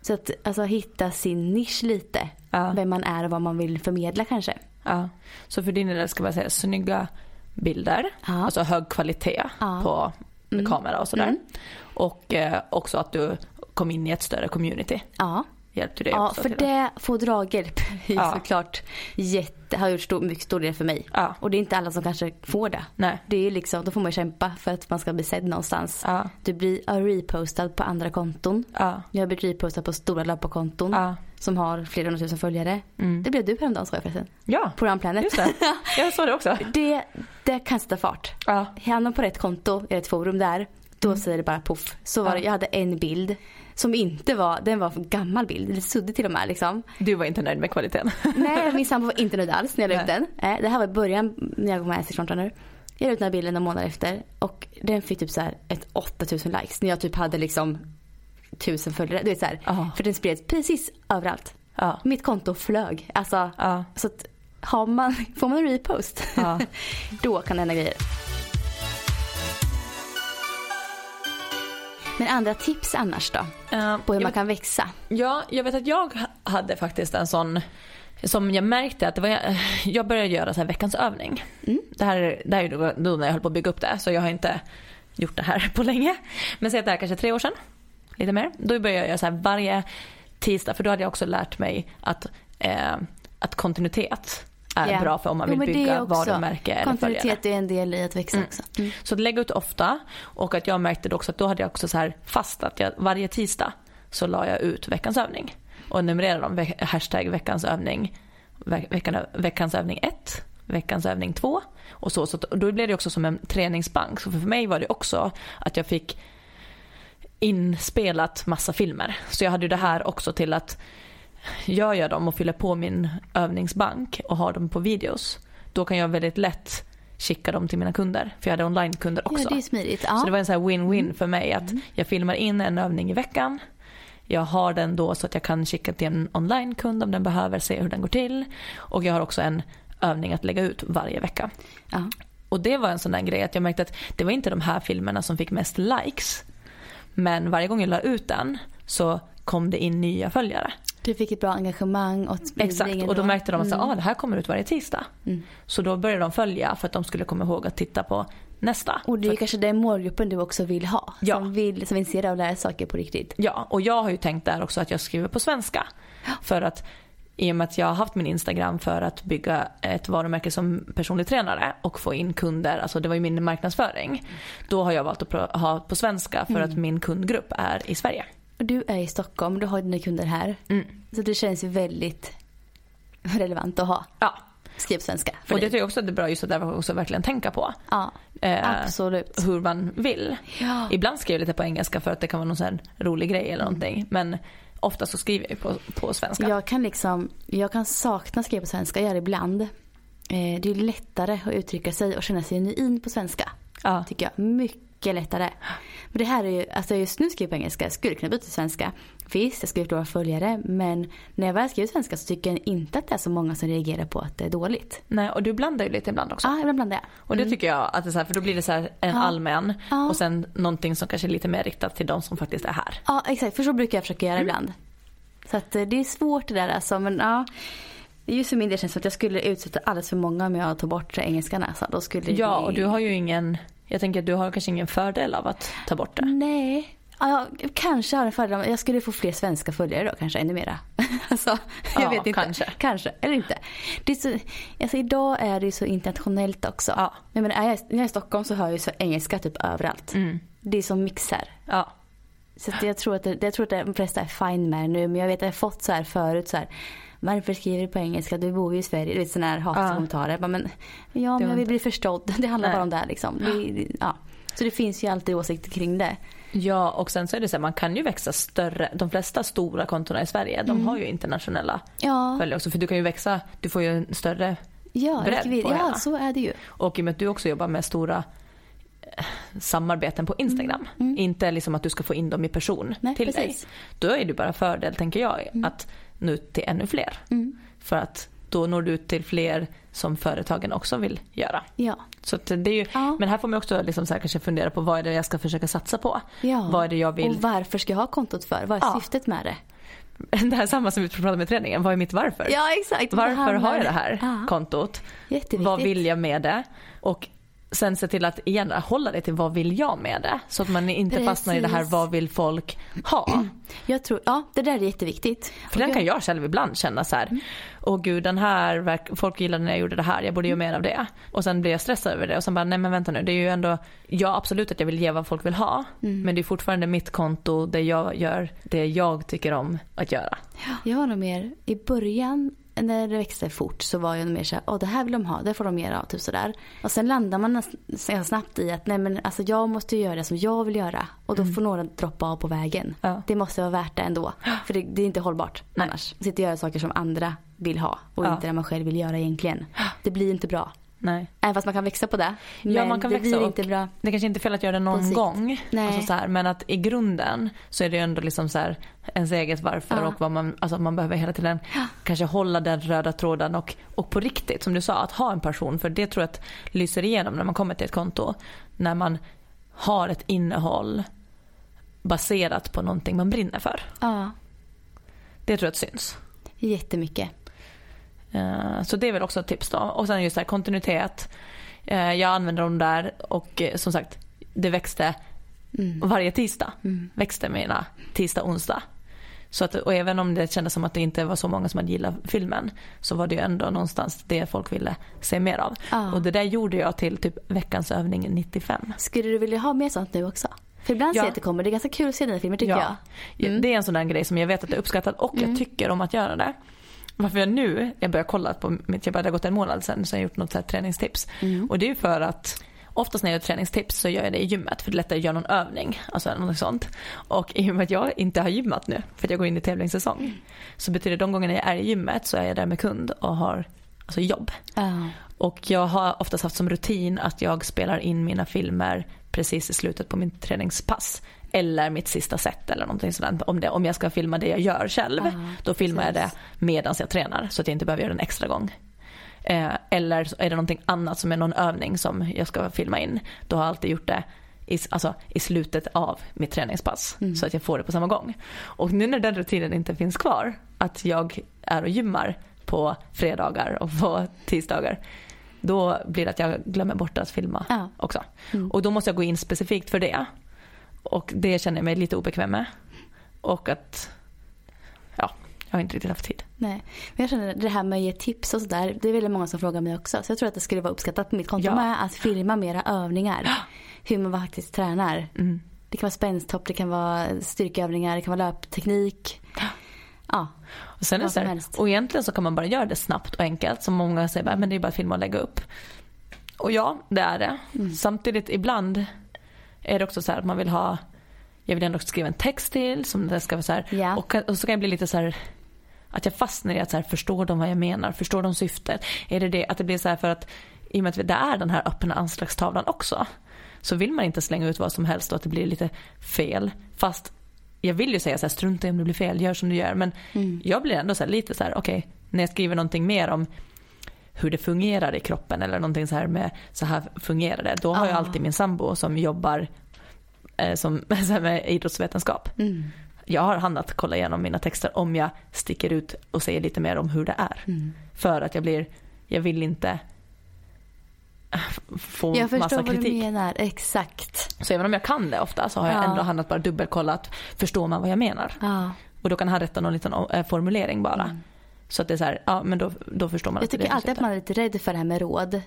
B: Så att alltså hitta sin nisch lite.
A: Ja.
B: Vem man är och vad man vill förmedla kanske.
A: ja. Så för din del ska man säga snygga bilder.
B: Ja.
A: Alltså hög kvalitet
B: Ja.
A: på
B: Mm.
A: kamera och sådär.
B: Mm.
A: Och eh, också att du kom in i ett större community.
B: Ja,
A: Hjälpte det
B: ja
A: också
B: för
A: till
B: det får draghjälp är
A: Ja.
B: såklart jätte, har gjort stor, mycket stor del för mig.
A: Ja.
B: Och det är inte alla som kanske får det.
A: Nej.
B: Det är liksom, då får man kämpa för att man ska bli sedd någonstans.
A: Ja.
B: Du blir ja, repostad på andra konton.
A: Ja.
B: Jag har blivit repostad på stora löparkonton
A: Ja.
B: som har flera hundratusen följare.
A: Mm.
B: Det blev du häromdagen sa jag förresten.
A: Ja.
B: På Runplanet.
A: Just det. Jag såg det också.
B: det, det kan sätta fart.
A: Ja.
B: Hamnar på rätt konto, i ett forum där, då säger det bara poff. Så var.
A: Ja.
B: det, jag hade en bild som inte var, den var en gammal bild, lite suddig till och med liksom.
A: Du var inte nöjd med kvaliteten.
B: Nej, min sambo var inte nöjd alls när jag la ut den. Nej, det här var i början när jag kom med Essie Frontrunner. Jag la ut den här bilden några månader efter och den fick typ så här ett 8000 likes när jag typ hade liksom tusen följare. Du vet så här,
A: Ja.
B: För den spreds precis överallt.
A: Ja.
B: Mitt konto flög. Alltså,
A: Ja.
B: så att har man, får man en repost, då kan det hända grejer. Men andra tips annars då?
A: Eh,
B: På hur man kan växa?
A: Ja, jag vet att jag hade faktiskt en sån som jag märkte att det var, jag började göra så här veckans övning. Det här, det här är då, då när jag höll på att bygga upp det så jag har inte gjort det här på länge. Men säg att det här kanske är tre år sedan, lite mer. Då började jag göra så här varje tisdag för då hade jag också lärt mig att, eh, att kontinuitet är
B: Ja.
A: bra för om man
B: Jo,
A: vill
B: det
A: bygga varumärke eller.
B: Kontinuitet är en del i att växa också. Mm.
A: Så att lägga ut ofta och att jag märkte också att då hade jag också så här fast att jag varje tisdag så la jag ut veckans övning och numrerade dem ve- hashtag veckans övning ve- veckan, veckans övning 1 veckans övning 2 och så så att- och då blev det också som en träningsbank så för mig var det också att jag fick inspelat massa filmer så jag hade ju det här också till att gör jag dem och fyller på min övningsbank och har dem på videos då kan jag väldigt lätt skicka dem till mina kunder för jag hade onlinekunder också.
B: Ja, det är smidigt. Ja.
A: Så det var en sån här win-win för mig att jag filmar in en övning i veckan. Jag har den då så att jag kan skicka till en onlinekund om den behöver se hur den går till. Och jag har också en övning att lägga ut varje vecka.
B: Ja.
A: Och det var en sån där grej att jag märkte att det var inte de här filmerna som fick mest likes. Men varje gång jag la ut den så kom det in nya följare.
B: Du fick ett bra engagemang och spridning
A: Exakt och då märkte de att
B: Mm.
A: ah, det här kommer ut varje tisdag.
B: Mm.
A: Så då började de följa för att de skulle komma ihåg att titta på nästa.
B: Och det är
A: För
B: kanske den målgruppen du också vill ha.
A: Ja.
B: Som vill, som är intresserad av att lära saker på riktigt.
A: Ja, och jag har ju tänkt där också att jag skriver på svenska. För att i och med att jag har haft min Instagram för att bygga ett varumärke som personlig tränare och få in kunder, alltså det var ju min marknadsföring. Då har jag valt att ha på svenska för att min kundgrupp är i Sverige.
B: Och du är i Stockholm, du har dina kunder här.
A: Mm.
B: Så det känns ju väldigt relevant att ha.
A: Ja,
B: Skriv på svenska. För
A: och det
B: dig.
A: tycker jag också är bra just att där också verkligen tänka på.
B: Ja,
A: Eh,
B: absolut.
A: hur man vill.
B: Ja.
A: Ibland skriver jag lite på engelska för att det kan vara någon sån här rolig grej eller
B: Mm.
A: någonting. Men ofta så skriver jag på, på svenska.
B: Jag kan liksom, jag kan sakna att skriva på svenska, jag gör det ibland. Eh, det är lättare att uttrycka sig och känna sig genuin på svenska.
A: Ja.
B: Tycker jag. Mycket lättare. Men det här är ju, alltså just nu skriver jag på engelska, jag skulle kunna byta till svenska. Visst, jag skriver några följare men när jag väl skriver svenska så tycker jag inte att det är så många som reagerar på att det är dåligt.
A: Nej, och du blandar ju lite ibland också.
B: Ja, ibland blandar jag.
A: Och det tycker jag att det är så här, för då blir det så här en
B: Ja.
A: allmän
B: Ja.
A: och sen någonting som kanske är lite mer riktat till de som faktiskt är här.
B: Ja, exakt. För så brukar jag försöka göra
A: Mm.
B: ibland. Så att eh, det är svårt det där alltså. Men ja. Just för min del känns det som att jag skulle utsätta alldeles för många om jag tog bort engelskan. Alltså. Då skulle
A: Ja,
B: det...
A: och du har ju ingen, jag tänker att du har kanske ingen fördel av att ta bort det.
B: Nej. Ja, kanske har en fördel. Jag skulle få fler svenska följare då kanske, ännu mera. alltså, jag
A: Ja,
B: vet inte.
A: kanske.
B: Kanske, eller inte. Det är så, alltså, idag är det ju så internationellt också.
A: Ja.
B: Jag menar, när jag är i Stockholm så hör jag ju så engelska typ överallt.
A: Mm.
B: Det är som mixar.
A: Ja.
B: Så jag, tror att det, jag tror att de flesta är fine med det nu. Men jag vet att jag har fått så här förut så här. Varför skriver du på engelska? Du bor ju i Sverige. Du vet sådana här hatiga
A: Ja.
B: Men, ja, men jag vill bli förstådd. Det handlar
A: Nej.
B: bara om det här liksom. Det, ja. Så det finns ju alltid åsikter kring det.
A: ja, och sen så är det så här, man kan ju växa större. De flesta stora kontona i Sverige, de har ju internationella
B: Ja,
A: följare också. För du kan ju växa, du får ju en större
B: ja,
A: bredd på
B: ja så är det ju.
A: Och i och med att du också jobbar med stora samarbeten på Instagram. Inte liksom att du ska få in dem i person
B: Mm. Nej,
A: till
B: precis. Mm.
A: dig. Då är det bara fördel, tänker jag, att nå ut till ännu fler. För att då når du ut till fler som företagen också vill göra.
B: Ja.
A: Så det är ju,
B: Ja.
A: Men här får man också liksom så här kanske fundera på vad är det jag ska försöka satsa på.
B: ja.
A: Vad är det jag vill.
B: Och varför ska jag ha kontot för? Vad är
A: Ja.
B: syftet med det?
A: Det här är samma som vi pratade med träningen. Vad är mitt varför?
B: Ja exakt.
A: Varför har jag det här kontot? Vad vill jag med det? Och sen se till att igen hålla det till vad vill jag med det? Så att man inte fastnar i det här
B: Precis.
A: vad vill folk ha?
B: Jag tror, ja det där är jätteviktigt.
A: För den kan jag själv ibland känna så här.
B: Mm.
A: Åh gud den här, folk gillade när jag gjorde det här, jag borde göra mer av det. Och sen blir jag stressad över det och sen bara nej men vänta nu det är ju ändå, ja absolut att jag vill ge vad folk vill ha.
B: Mm.
A: Men det är fortfarande mitt konto där jag gör det jag tycker om att göra.
B: Jag var nog mer, i början när det växte fort så var jag mer såhär, åh det här vill de ha, det får de mer av, typ sådär. Och sen landar man snabbt i att nej men alltså jag måste göra det som jag vill göra. Och då får några droppa av på vägen.
A: Mm. Ja.
B: Det måste vara värt det ändå. För det, det är inte hållbart annars. Sitta och göra saker som andra vill ha och
A: Ja.
B: inte det man själv vill göra egentligen. Det blir inte bra.
A: Nej.
B: Även fast man kan växa på det. Men
A: Ja, man kan
B: det
A: växa
B: blir inte bra.
A: Det kanske inte är fel att göra det någon gång. Alltså så här, men att i grunden så är det ju ändå liksom så här, ens eget varför
B: Ja.
A: och vad man, alltså man behöver hela tiden kanske hålla den röda tråden och, och på riktigt som du sa att ha en passion för det tror jag att lyser igenom när man kommer till ett konto. När man har ett innehåll baserat på någonting man brinner för.
B: Ja,
A: Det tror jag att syns.
B: jättemycket.
A: Eh, Så det är väl också ett tips då. Och sen just det här kontinuitet. Eh, Jag använder dem där och eh, som sagt det växte
B: Mm.
A: varje tisdag.
B: Mm.
A: Växte mina tisdag, onsdag. Så att, och även om det kändes som att det inte var så många som hade gillat filmen så var det ju ändå någonstans det folk ville se mer av.
B: Ja.
A: Och det där gjorde jag till typ veckans övning 95.
B: Skulle du vilja ha mer sånt nu också? För ibland
A: Ja.
B: ser jag att det kommer. Det är ganska kul att se dina filmer tycker jag. Mm.
A: Det är en sån där grej som jag vet att är uppskattat och jag tycker om att göra det. Varför jag nu, jag börjar kolla på mitt, jag började gått en månad sedan så jag har gjort något så träningstips.
B: Mm.
A: Och det är ju för att oftast när jag gör träningstips så gör jag det i gymmet för det är lättare att göra någon övning, alltså något sånt. Och i och med att jag inte har gymmat nu för att jag går in i tävlingssäsong så betyder det de gångerna jag är i gymmet så är jag där med kund och har alltså jobb.
B: Ja.
A: Och jag har oftast haft som rutin att jag spelar in mina filmer precis i slutet på min träningspass. Eller mitt sista set eller någonting sådant. Om, det, om jag ska filma det jag gör själv,
B: Ja,
A: då filmar jag det
B: precis.
A: medan jag tränar så att jag inte behöver göra en extra gång. Eh, eller är det någonting annat som är någon övning som jag ska filma in. Då har jag alltid gjort det i, alltså, i slutet av mitt träningspass.
B: Mm.
A: Så att jag får det på samma gång. Och nu när den rutinen inte finns kvar, att jag är och gymmar på fredagar och på tisdagar. Då blir det att jag glömmer bort att filma
B: Ja.
A: också.
B: Mm.
A: Och då måste jag gå in specifikt för det. Och det känner jag mig lite obekväm med. Och att, ja, jag har inte riktigt haft tid.
B: Nej. Men jag känner det här med att ge tips och sådär. Det är väldigt många som frågar mig också. Så jag tror att det skulle vara uppskattat på mitt konto
A: Ja.
B: med. Att filma mera övningar. Hur man faktiskt tränar.
A: Mm.
B: Det kan vara spänsthopp, det kan vara styrkeövningar, det kan vara löpteknik. Ja.
A: Och, sen är så här, och egentligen så kan man bara göra det snabbt och enkelt. Som många säger, bara, men det är bara att filma och lägga upp. Och ja, det är det.
B: Mm.
A: Samtidigt ibland är det också så här att man vill ha, jag vill ändå skriva en text till som det ska vara så här.
B: Ja.
A: Och, och så kan jag bli lite så här att jag fastnar i att så här, förstår de vad jag menar? Förstår de syftet? Är det det att det blir så här för att i och med att det är den här öppna anslagstavlan också så vill man inte slänga ut vad som helst och att det blir lite fel. Fast jag vill ju säga så här, strunta i om det blir fel, gör som du gör. Men
B: Mm.
A: jag blir ändå så lite så här, okej, när jag skriver någonting mer om hur det fungerar i kroppen eller någonting så här med så här fungerar det. Då har jag
B: Ah.
A: alltid min sambo som jobbar eh, som, med idrottsvetenskap.
B: Mm.
A: Jag har han att kolla igenom mina texter om jag sticker ut och säger lite mer om hur det är.
B: Mm.
A: För att jag blir, jag vill inte få
B: Jag förstår
A: massa
B: vad du
A: kritik.
B: menar. Exakt.
A: Så även om jag kan det ofta så har jag
B: Ja.
A: ändå han att bara dubbelkolla att förstår man vad jag menar.
B: Ja.
A: Och då kan han rätta någon liten eh, formulering bara.
B: Mm.
A: Så att det är så här, ja men då, då förstår man
B: Jag tycker alltid att man är lite rädd för det här med råd.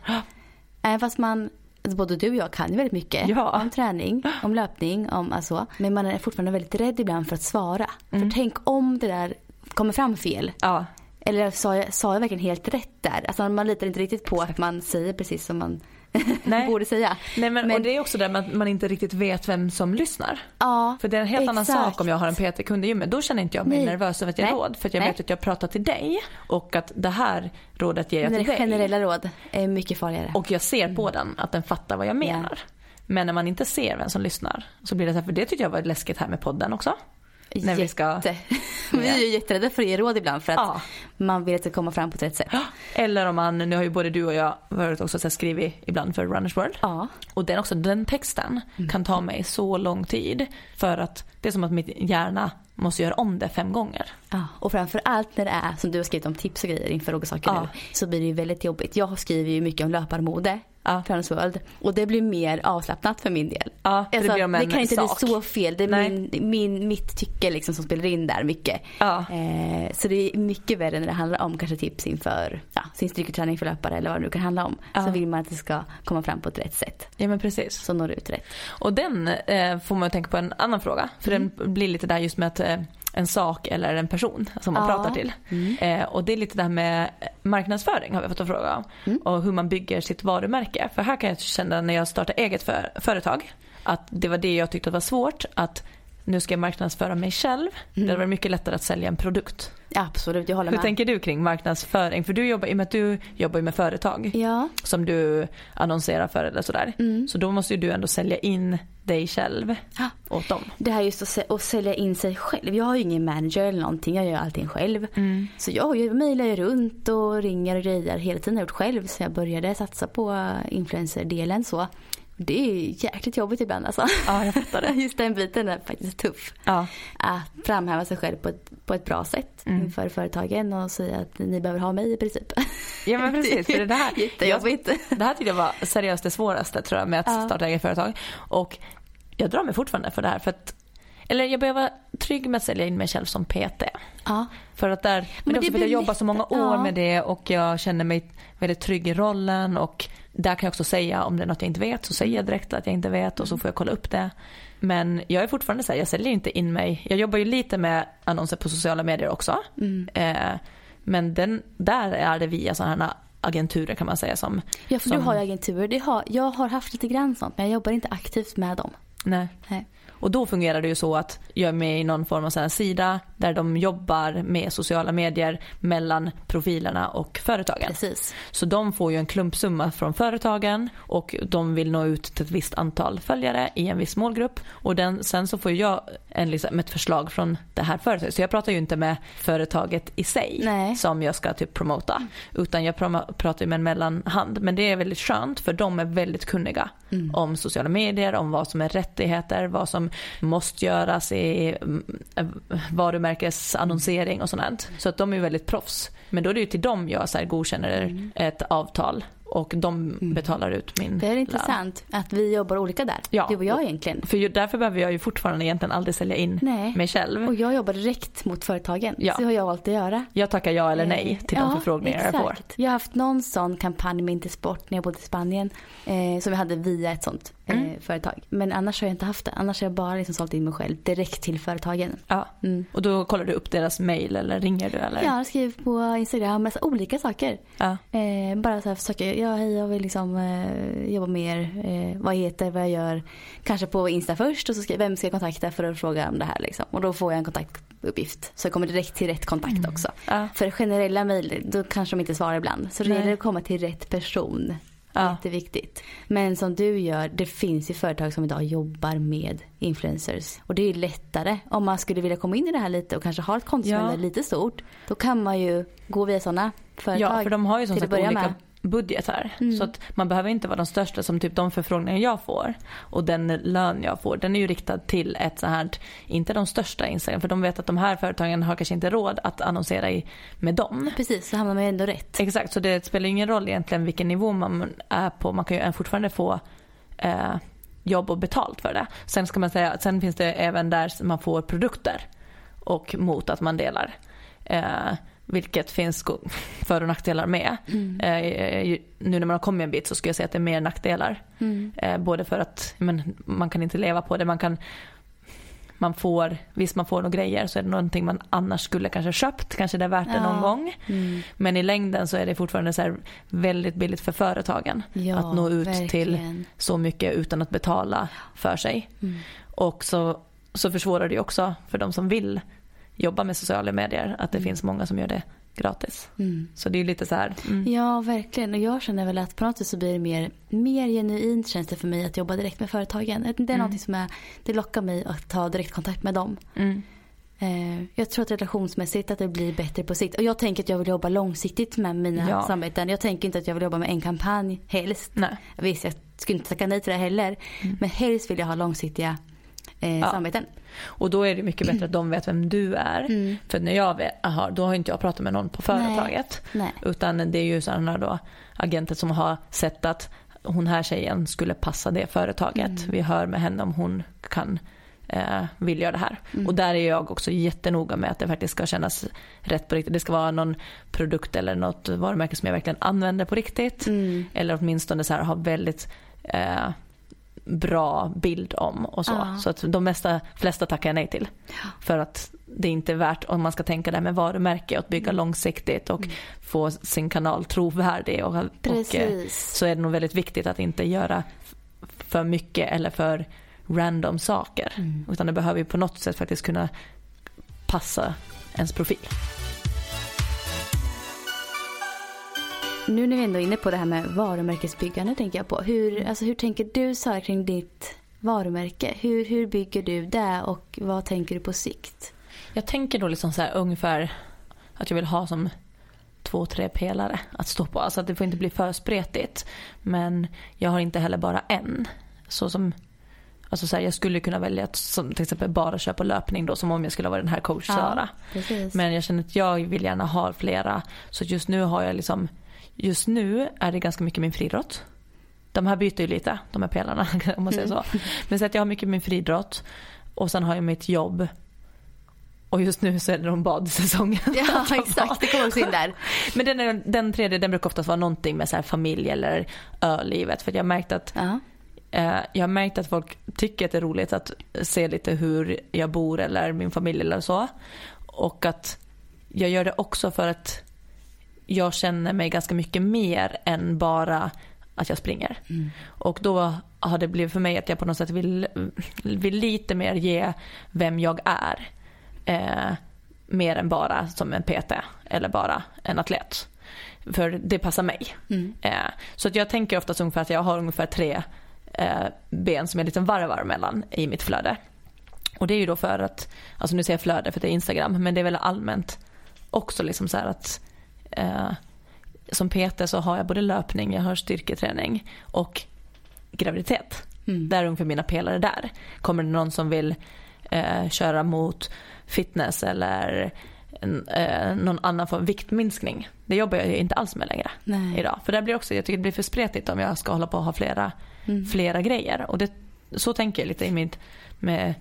B: Även fast man, alltså både du och jag kan ju väldigt mycket
A: Ja.
B: om träning, om löpning, om alltså. Men man är fortfarande väldigt rädd ibland för att svara.
A: Mm.
B: För tänk om det där kommer fram fel.
A: Ja,
B: Eller sa jag, sa jag verkligen helt rätt där? Alltså man litar inte riktigt på att man säger precis som man
A: Nej.
B: borde säga.
A: Nej, men,
B: Men-
A: och det är också det med att man inte riktigt vet vem som lyssnar.
B: Ja,
A: För det är en helt annan
B: Exakt.
A: sak om jag har en PT-kund i gymmet. Då känner inte jag mig
B: Nej.
A: nervös över att jag
B: Nej.
A: råd. För att jag
B: Nej.
A: när jag pratar till dig och att det här rådet ger jag till
B: det
A: dig.
B: generella råd är mycket farligare.
A: Och jag ser på den att den fattar vad jag menar. Men när man inte ser vem som lyssnar så blir det så här, för det tyckte jag var läskigt här med podden också. När vi ska...
B: Jätte. Vi är ju jätterädda för att ge råd ibland för att
A: Ja.
B: Man vill att det ska komma fram på ett rätt sätt.
A: Eller om man, nu har ju både du och jag varit också så skrivit ibland för Runners World.
B: Ja.
A: Och den, också, den texten
B: Mm.
A: kan ta mig så lång tid. För att det är som att mitt hjärna måste göra om det fem gånger.
B: Ja, och framför allt när det är som du har skrivit om tips och grejer inför olika saker
A: Ja.
B: nu. Så blir det ju väldigt jobbigt. Jag skriver ju mycket om löparmode.
A: Ja.
B: Trans World. Och det blir mer avslappnat för min del.
A: Ja, för det om en
B: det kan inte
A: sak.
B: bli så fel. Det är
A: Nej.
B: min, min, mitt tycke liksom som spelar in där mycket.
A: Ja.
B: Eh, så det är mycket värre när det handlar om kanske tips inför ja, sin styrketräning för löpare eller vad det nu kan handla om.
A: Ja.
B: Så vill man att det ska komma fram på ett rätt sätt.
A: Ja men precis.
B: Så når det ut rätt.
A: Och den eh, får man tänka på en annan fråga. För
B: Mm.
A: den blir lite där just med att eh, en sak eller en person som man
B: Ja.
A: pratar till.
B: Mm.
A: Eh, och det är lite det här med marknadsföring har vi fått en fråga om.
B: Mm.
A: Och hur man bygger sitt varumärke. För här kan jag känna när jag startade eget för, företag att det var det jag tyckte var svårt. Att nu ska jag marknadsföra mig själv. Det hade varit mycket lättare att sälja en produkt.
B: Absolut, jag håller
A: Hur
B: med.
A: tänker du kring marknadsföring? För du jobbar, i och med att du jobbar med företag
B: Ja,
A: som du annonserar för eller sådär.
B: Mm.
A: Så då måste ju du ändå sälja in dig själv
B: Ja.
A: åt dem.
B: det här just att, att sälja in sig själv. Jag har ju ingen manager eller någonting, jag gör allting själv. Så jag ju- mejlar ju runt och ringer och grejer hela tiden. Jag har gjort själv så jag började satsa på influencer-delen så. Det är jäkligt jobbigt ibland alltså.
A: Ja, jag fattar det.
B: Just den biten är faktiskt tuff.
A: Ja.
B: Att framhäva sig själv på ett, på ett bra sätt
A: Mm.
B: inför företagen och säga att ni behöver ha mig i princip.
A: ja men precis. För det, här,
B: Jättejobbigt.
A: Jag, det här tyckte jag var seriöst det svåraste tror jag med att
B: Ja.
A: starta eget företag. Och jag drar mig fortfarande för det här. För att, eller jag behöver vara trygg med att sälja in mig själv som PT.
B: Ja.
A: För att där, men,
B: det
A: också för att jag jobbar så många år
B: Ja.
A: med det och jag känner mig väldigt trygg i rollen och där kan jag också säga om det är något jag inte vet så säger jag direkt att jag inte vet och så får jag kolla upp det. Men jag är fortfarande så här, jag säljer inte in mig. Jag jobbar ju lite med annonser på sociala medier också.
B: Mm.
A: Eh, men den, där är det via sådana här agenturer kan man säga som...
B: Ja, för
A: som,
B: du har ju agenturer. Det har, jag har haft lite grann sånt men jag jobbar inte aktivt med dem.
A: Nej.
B: Nej.
A: Och då fungerar det ju så att jag är med i någon form av sån sida där de jobbar med sociala medier mellan profilerna och företagen.
B: Precis.
A: Så de får ju en klumpsumma från företagen och de vill nå ut till ett visst antal följare i en viss målgrupp. Och den, sen så får jag en, liksom, ett förslag från det här företaget. Så jag pratar ju inte med företaget i sig
B: Nej.
A: som jag ska typ promota. Utan jag pratar ju med en mellanhand. Men det är väldigt skönt för de är väldigt kunniga om sociala medier, om vad som är rättigheter, vad som måste göras i mm, varumärkesannonsering och sånt. Så att de är väldigt proffs. Men då är det ju till dem jag så här godkänner ett avtal och de betalar ut min
B: Det är
A: lön.
B: intressant att vi jobbar olika där.
A: Ja.
B: Du och jag egentligen.
A: För därför behöver jag ju fortfarande egentligen aldrig sälja in
B: Nej.
A: mig själv.
B: Och jag jobbar direkt mot företagen.
A: Ja.
B: Så har jag valt att göra.
A: Jag tackar ja eller nej till de
B: ja,
A: förfrågningar
B: exakt.
A: jag får.
B: Jag har haft någon sån kampanj med Intersport när jag bodde i Spanien. Eh, som jag hade via ett sånt
A: Mm.
B: företag. Men annars har jag inte haft det. Annars har jag bara liksom sålt in mig själv direkt till företagen.
A: Ja.
B: Mm.
A: Och då kollar du upp deras mail eller ringer du eller?
B: Jag skriver på Instagram, alltså olika saker.
A: Ja.
B: Eh, bara så här försöker, ja hej jag vill liksom eh, jobba mer, eh, vad jag heter, vad jag gör. Kanske på Insta först och så ska, vem ska jag kontakta för att fråga om det här liksom. Och då får jag en kontaktuppgift. Så jag kommer direkt till rätt kontakt också.
A: Ja.
B: För generella mejl, då kanske de inte svarar ibland. Så det gäller att komma till rätt person.
A: Ja.
B: Jätteviktigt. Men som du gör, det finns ju företag som idag jobbar med influencers. Och det är ju lättare om man skulle vilja komma in i det här lite och kanske ha ett konto som
A: Ja.
B: är lite stort. Då kan man ju gå via sådana företag.
A: Ja, för de har ju som sagt olika
B: med.
A: Budgetar.
B: Mm.
A: Så att man behöver inte vara de största som typ de förfrågningar jag får. Och den lön jag får, den är ju riktad till ett så här, inte de största Instagram. För de vet att de här företagen har kanske inte råd att annonsera i, med dem.
B: Precis, så hamnar man ju ändå rätt.
A: Exakt, så det spelar ingen roll egentligen vilken nivå man är på. Man kan ju fortfarande få eh, jobb och betalt för det. Sen ska man säga att sen finns det även där man får produkter och mot att man delar. Eh, vilket finns för och nackdelar med. Eh, ju- nu när man har kommit en bit så skulle jag säga att det är mer nackdelar.
B: Mm.
A: Eh, både för att men, man kan inte leva på det, man kan man får, visst man får några grejer så är det någonting man annars skulle kanske köpt, kanske det är värt det någon
B: Ja.
A: gång.
B: Mm.
A: Men i längden så är det fortfarande så väldigt billigt för företagen
B: Ja,
A: att nå ut till
B: verkligen.
A: så mycket utan att betala för sig.
B: Mm.
A: Och så, så försvårar det också för de som vill jobba med sociala medier att det finns många som gör det gratis.
B: Mm.
A: Så det är lite så här. Mm.
B: Ja, verkligen. Och jag känner väl att på något sätt så blir det mer, mer genuint känns det för mig att jobba direkt med företagen. Det är
A: Mm.
B: någonting som är, det lockar mig att ta direktkontakt med dem.
A: Mm.
B: Eh, jag tror att relationsmässigt att det blir bättre på sikt. Och jag tänker att jag vill jobba långsiktigt med mina
A: Ja.
B: samarbeten. Jag tänker inte att jag vill jobba med en kampanj helst.
A: Nej.
B: Visst, jag skulle inte tacka nej till det heller. Men helst vill jag ha långsiktiga eh.
A: Ja.
B: samarbeten.
A: Och då är det mycket bättre att de vet vem du är.
B: Mm.
A: För när jag vet, aha, då har inte jag pratat med någon på företaget.
B: Nej.
A: Utan det är ju sådana då agenter som har sett att hon här tjejen skulle passa det företaget.
B: Mm.
A: Vi hör med henne om hon kan eh, vill göra det här.
B: Mm.
A: Och där är jag också jättenoga med att det faktiskt ska kännas rätt på riktigt. Det ska vara någon produkt eller något varumärke som jag verkligen använder på riktigt.
B: Mm.
A: Eller åtminstone så här, ha väldigt eh, bra bild om och så.
B: Ja.
A: Så att de mesta, flesta tackar jag nej till. För att det är inte värt, om man ska tänka det här med varumärke och att bygga långsiktigt och få sin kanal trovärdig. Och, och,
B: Precis.
A: så är det nog väldigt viktigt att inte göra för mycket eller för random saker.
B: Mm.
A: Utan det behöver ju på något sätt faktiskt kunna passa ens profil.
B: Nu när vi ändå är inne på det här med varumärkesbyggande tänker jag på. Hur, alltså, hur tänker du Sara kring ditt varumärke? Hur, hur bygger du det och vad tänker du på sikt?
A: Jag tänker då liksom så här ungefär att jag vill ha som två, tre pelare att stå på. Alltså att det får inte bli för spretigt. Men jag har inte heller bara en. Så som, alltså så här, jag skulle kunna välja att som till exempel bara köpa löpning då som om jag skulle vara den här coach Sara.
B: precis.
A: Men jag känner att jag vill gärna ha flera. Så just nu har jag liksom, just nu är det ganska mycket min friidrott. De här byter ju lite, de här pelarna om man säger så. Men så att jag har mycket min friidrott och sen har jag mitt jobb. Och just nu så är det någon badsäsongen.
B: Ja exakt, det kommer också in där.
A: Men den, den tredje den brukar oftast vara någonting med så familj eller ölivet. För jag har märkt att
B: Ja.
A: Eh, jag har märkt att folk tycker att det är roligt att se lite hur jag bor eller min familj eller så. Och att jag gör det också för att jag känner mig ganska mycket mer än bara att jag springer. Och då har det blivit för mig att jag på något sätt vill, vill lite mer ge vem jag är. Eh, mer än bara som en PT eller bara en atlet. För det passar mig. Eh, så att jag tänker oftast ungefär att jag har ungefär tre eh, ben som jag liksom varvar mellan i mitt flöde. Och det är ju då för att, alltså nu säger jag flöde för det är Instagram, men det är väl allmänt också liksom så här att eh, som PT så har jag både löpning, jag har styrketräning och graviditet. Där är ungefär mina pelare där. Kommer det någon som vill eh, köra mot fitness eller en, eh, någon annan form av viktminskning. Det jobbar jag ju inte alls med längre
B: Nej.
A: idag. För det blir också, jag tycker det blir för spretigt om jag ska hålla på och ha flera, flera grejer. Och det, så tänker jag lite i mitt, med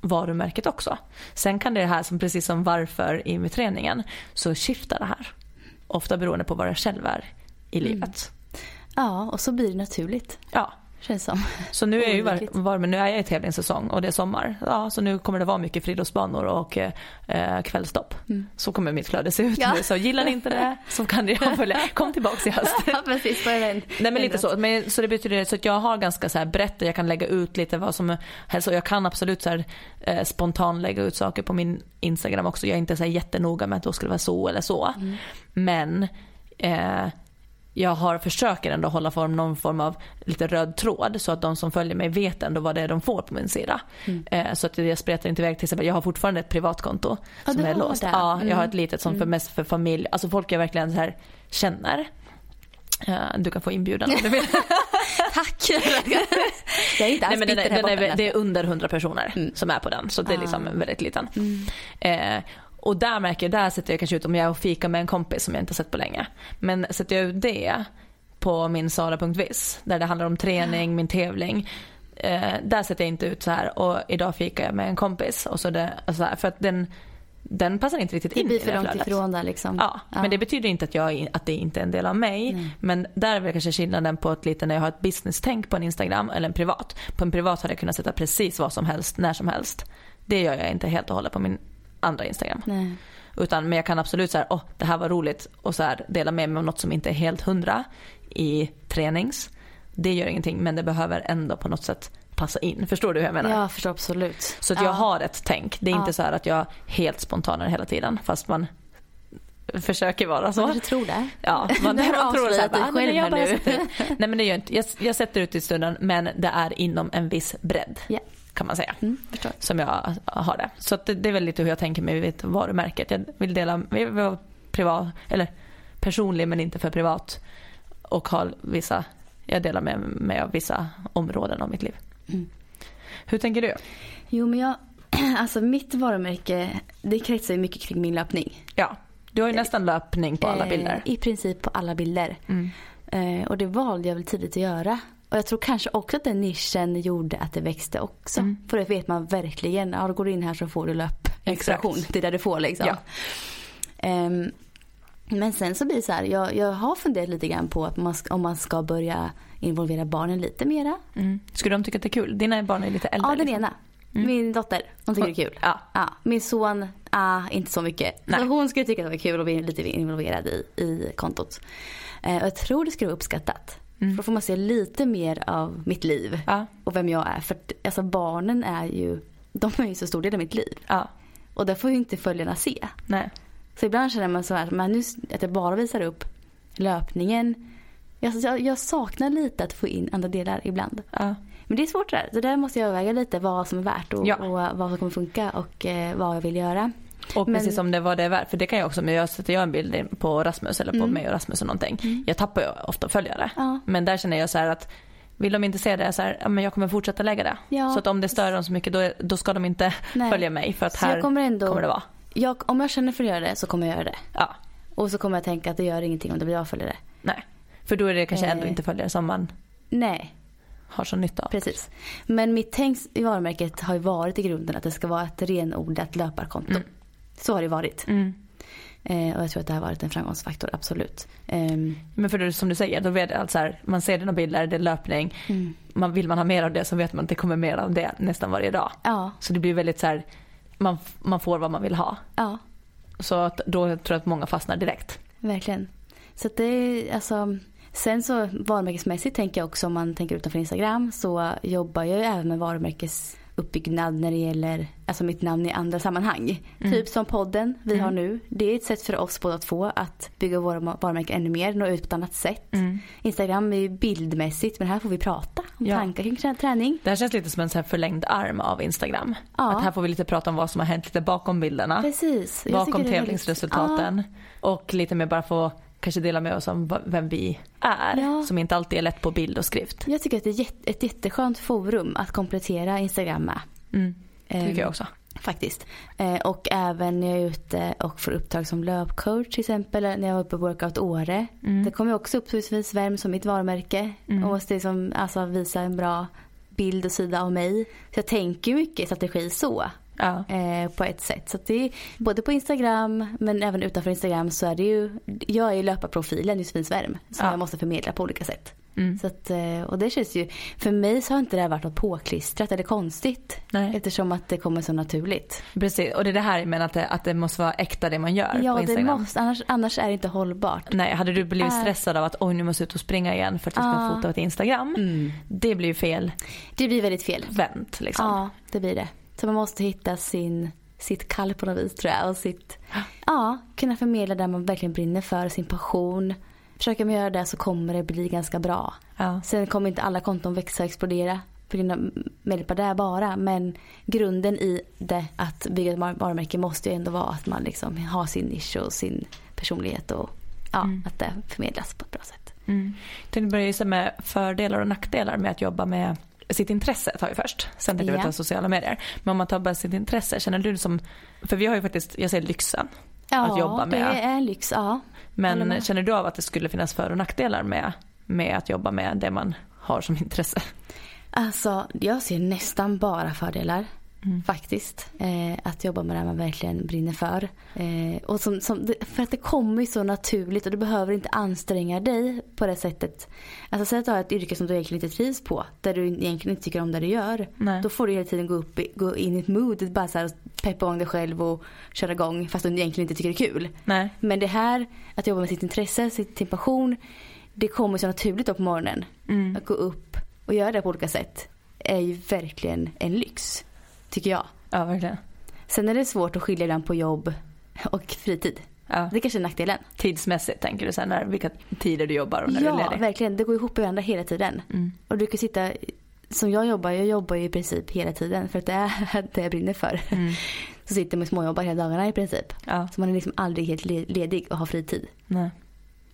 A: varumärket också. Sen kan det här som precis som varför i med träningen så skiftar det här. Ofta beroende på vad jag själv är i livet.
B: Ja, och så blir det naturligt.
A: Ja,
B: Känns som.
A: så nu är, jag ju var, var, nu är jag i tävlingssäsong och det är sommar. Ja, så nu kommer det vara mycket friidrottsbanor och eh, kvällstopp. Så kommer mitt flöde se ut
B: Ja.
A: nu. Så gillar ni inte det så kan ni följa. Kom tillbaka i höst.
B: ja precis, event.
A: Nej men lite så. Men, så det betyder så att jag har ganska så här brett och jag kan lägga ut lite vad som helst. Och jag kan absolut så här, eh, spontant lägga ut saker på min Instagram också. Jag är inte så här jättenoga med att då skulle det vara så eller så. Men eh, jag har försöker ändå hålla form, någon form av lite röd tråd så att de som följer mig vet ändå vad det är de får på min sida. Eh, så att jag spretar inte iväg till exempel, jag har fortfarande ett privatkonto
B: Ja,
A: som är låst.
B: det.
A: Ja, jag har
B: Mm.
A: ett litet som för mest för familj, alltså folk jag verkligen så här känner. Eh, Du kan få inbjudan om du vill.
B: Tack! jag är inte
A: Nej,
B: alls
A: men den, är, den är, det är under 100 personer
B: Mm.
A: som är på den. Så det är liksom
B: Ah.
A: väldigt liten. Eh, och där märker jag, där sätter jag kanske ut om jag är och fikar med en kompis som jag inte har sett på länge. Men sätter jag ut det på min sara.vis där det handlar om träning, min tävling. Eh, där sätter jag inte ut så här och idag fikar jag med en kompis. Och så det, och så här, för att den, den passar inte riktigt
B: det
A: in
B: blir
A: i
B: för
A: det
B: långt
A: flödet.
B: ifrån där liksom.
A: Ja, men det betyder inte att, jag, att det inte är en del av mig.
B: Nej.
A: Men där är väl kanske skillnaden på ett lite när jag har ett business-tänk på en Instagram eller en privat. På en privat hade jag kunnat sätta precis vad som helst, när som helst. Det gör jag inte helt och hållet på min andra Instagram.
B: Nej.
A: Utan, men jag kan absolut säga, åh det här var roligt och så här, dela med mig om något som inte är helt hundra i tränings. Det gör ingenting men det behöver ändå på något sätt passa in. Förstår du hur jag menar?
B: Jag förstår absolut.
A: Så att jag
B: Ja.
A: har ett tänk. Det är
B: Ja.
A: inte så att jag är helt spontanare hela tiden fast man försöker vara så.
B: Man kanske tror det.
A: Ja, man,
B: du
A: man tror bara, "Ah, nej,
B: själv
A: jag
B: här
A: bara
B: nu."
A: sätter ut." Nej men det gör jag inte. Jag, jag sätter ut i stunden men det är inom en viss bredd.
B: Ja.
A: Kan man säga.
B: Mm.
A: Som jag har det. Så det, det är väl lite hur jag tänker mig vid varumärket. Jag vill dela, jag vill vara privat, eller personlig men inte för privat. Och ha vissa, jag delar med mig av vissa områden av mitt liv.
B: Mm.
A: Hur tänker du?
B: Jo men jag, alltså mitt varumärke det kretsar ju mycket kring min löpning.
A: Ja, du har ju nästan löpning på alla
B: Eh,
A: bilder.
B: I princip på alla bilder.
A: Mm.
B: Eh, och det valde jag väl tidigt att göra. Och jag tror kanske också att den nischen gjorde att det växte också.
A: Mm.
B: För det vet man verkligen. Ja, då går du in här så får du löpinspiration.
A: Exakt.
B: Det är där du får liksom.
A: Ja.
B: Ehm, men sen så blir det så här. Jag, jag har funderat lite grann på att man, om man ska börja involvera barnen lite mera.
A: Mm. Skulle de tycka att det är kul? Dina barn är lite äldre.
B: Ja, den
A: liksom.
B: ena. Min dotter, hon tycker det är kul.
A: Ja.
B: Ja, min son, ah, inte så mycket.
A: Nej.
B: Så hon skulle tycka att det var kul att bli lite involverad i, i kontot. Eh, och jag tror det skulle vara uppskattat.
A: Mm.
B: För då får man se lite mer av mitt liv
A: Ja.
B: och vem jag är. För alltså, barnen är ju, de är ju så stor del av mitt liv.
A: ja.
B: Och det får ju inte följarna se.
A: Nej.
B: Så ibland känner man så här, men nu, att jag bara visar upp löpningen. Jag, jag, jag saknar lite att få in andra delar ibland.
A: Ja.
B: Men det är svårt det där. Så där måste jag överväga lite vad som är värt och,
A: Ja.
B: och vad som kommer funka och eh, vad jag vill göra.
A: Och
B: Men-
A: precis som det var det är värt, för det kan jag också, men jag sätter jag en bild på Rasmus eller på
B: Mm.
A: mig och Rasmus och någonting. Jag tappar ju ofta följare.
B: Ja.
A: Men där känner jag så här att vill de inte se det, så här, ja, men jag kommer fortsätta lägga det.
B: Ja.
A: Så att om det stör dem så mycket då, då ska de inte
B: Nej.
A: följa mig för att
B: Så
A: här
B: kommer ändå-
A: kommer det vara.
B: Jag, om jag känner för att göra det så kommer jag göra det.
A: Ja,
B: Och så kommer jag tänka att det gör ingenting om det blir jag följare.
A: nej. För då är det kanske ändå
B: Eh.
A: inte följare som man
B: Nej,
A: har så nytta av.
B: precis. Men mitt tänk i varumärket har ju varit i grunden att det ska vara ett renodlat löparkonto.
A: Mm.
B: Så har det varit.
A: Mm.
B: Eh, och jag tror att det har varit en framgångsfaktor, absolut. Ehm,
A: Men för det, som du säger, då vet jag att så här, man ser dina bilder, det är löpning.
B: mm.
A: Man, vill man ha mer av det så vet man att det kommer mer av det nästan varje dag.
B: Ja,
A: Så det blir väldigt så här, man, man får vad man vill ha.
B: ja,
A: Så att då tror jag att många fastnar direkt.
B: verkligen. Så att det är alltså Sen så varumärkesmässigt tänker jag också om man tänker utanför Instagram så jobbar jag ju även med varumärkesuppbyggnad när det gäller alltså mitt namn i andra sammanhang.
A: Mm.
B: Typ som podden vi har nu. Det är ett sätt för oss båda två att bygga våra varumärken ännu mer, nå ut på ett annat sätt. Instagram är ju bildmässigt men här får vi prata om
A: Ja.
B: tankar kring trä- träning.
A: Det här känns lite som en så förlängd arm av Instagram.
B: Ja.
A: Att här får vi lite prata om vad som har hänt lite bakom bilderna.
B: Precis. Jag
A: Bakom tävlingsresultaten. Och lite mer bara få kanske dela med oss om vem vi är.
B: Ja.
A: Som inte alltid är lätt på bild och skrift.
B: Ja, jag tycker att det är ett jätteskönt forum att komplettera Instagram med.
A: Mm. Tycker
B: Ehm,
A: jag också.
B: Faktiskt. Eh, och även när jag är ute och får uppdrag som löpcoach till exempel. När jag var uppe på Workout Åre.
A: Mm.
B: Det kommer jag också upp som Värm som mitt varumärke.
A: Mm.
B: Och måste liksom, alltså, visa en bra bild och sida av mig. Så jag tänker mycket strategi så.
A: Ja.
B: Eh, på ett sätt. Så det är både på Instagram men även utanför Instagram så är det ju. Jag är ju löparprofilen Josefins Värm. Som
A: Ja.
B: jag måste förmedla på olika sätt.
A: Mm.
B: Så att, eh, och det känns ju, för mig så har inte det här varit något påklistrat eller konstigt.
A: Nej.
B: Eftersom att det kommer så naturligt.
A: Precis, och det är det här menar att det, att det måste vara äkta det man gör
B: Ja,
A: på
B: det
A: Instagram.
B: måste, annars, annars är det inte hållbart.
A: Nej, hade du blivit
B: Äh.
A: stressad av att oj nu måste jag ut och springa igen för att jag ska
B: Ja.
A: fota ett Instagram.
B: Mm.
A: Det blir ju fel
B: Det blir väldigt fel.
A: vänt liksom.
B: Ja, det blir det. Så man måste hitta sin, sitt kall på något vis tror jag. Och sitt, ja, kunna förmedla där man verkligen brinner för, sin passion. Försöker man göra det så kommer det bli ganska bra.
A: Ja.
B: Sen kommer inte alla konton växa och explodera på grund av med hjälp av det bara. Men grunden i det att bygga ett var- varumärke måste ju ändå vara att man liksom har sin nisch och sin personlighet och ja,
A: Mm.
B: att det förmedlas på ett bra sätt.
A: Mm. Jag tänkte börja med fördelar och nackdelar med att jobba med sitt intresse tar vi först. Sen tänkte vi
B: Ja.
A: ta sociala medier. Men om man tar bara sitt intresse, känner du det som, för vi har ju faktiskt, jag säger lyxen.
B: Ja,
A: Att jobba med.
B: det är lyx. Ja.
A: Men känner du av att det skulle finnas för och nackdelar med, med att jobba med det man har som intresse?
B: Alltså, jag ser nästan bara fördelar.
A: Mm.
B: Faktiskt. Eh, att jobba med det man verkligen brinner för. Eh, och som, som, för att det kommer ju så naturligt och du behöver inte anstränga dig på det sättet. Alltså säg att du har ett yrke som du egentligen inte trivs på. Där du egentligen inte tycker om det du gör.
A: Nej.
B: Då får du hela tiden gå, upp, gå in i ett mood. Bara så här, peppa igång dig själv och köra igång fast du egentligen inte tycker det är kul.
A: Nej.
B: Men det här, att jobba med sitt intresse, sitt, sin passion. Det kommer så naturligt då på morgonen.
A: Mm.
B: Att gå upp och göra det på olika sätt är ju verkligen en lyx. Tycker jag.
A: Ja, verkligen.
B: Sen är det svårt att skilja ibland på jobb och fritid.
A: Ja.
B: Det kanske är nackdelen.
A: Tidsmässigt tänker du sen när, vilka tider du jobbar och när du är
B: Ja,
A: ledig?
B: verkligen. Det går ihop i varandra hela tiden.
A: Mm.
B: Och du kan sitta, som jag jobbar, jag jobbar ju i princip hela tiden för att det är det jag brinner för.
A: Mm.
B: Så sitter man och småjobbar hela dagarna i princip.
A: Ja,
B: Så man är liksom aldrig helt le- ledig och har fritid.
A: nej.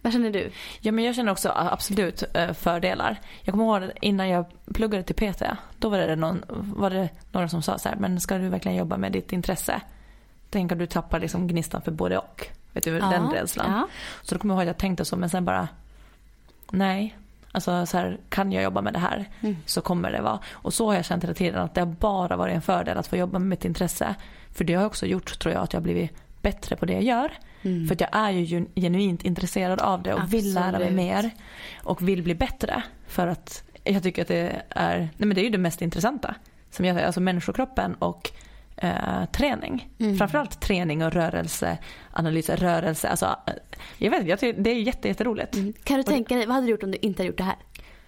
B: Vad känner du?
A: Ja men jag känner också absolut eh, fördelar. Jag kommer ihåg innan jag pluggade till PT. Då var det, någon, var det några som sa så här, men ska du verkligen jobba med ditt intresse? Tänk att du tappar liksom gnistan för både och. Vet du, den rädslan.
B: Ja.
A: Så då kommer jag ihåg att jag tänkte så men sen bara, nej. Alltså så här, kan jag jobba med det här
B: Mm.
A: så kommer det vara. Och så har jag känt hela tiden att det har bara varit en fördel att få jobba med mitt intresse. För det har också gjort tror jag att jag har blivit bättre på det jag gör.
B: Mm.
A: För att jag är ju gen- genuint intresserad av det och vill lära mig
B: Absolut.
A: mer. Och vill bli bättre. För att jag tycker att det är, nej men det är ju det mest intressanta. Som jag säger, alltså människokroppen och eh, träning.
B: Mm.
A: Framförallt träning och rörelseanalys, rörelse. Alltså, eh, jag vet, jag tycker, det är jätte, jätteroligt.
B: Mm. Kan du tänka dig, vad hade du gjort om du inte hade gjort det här?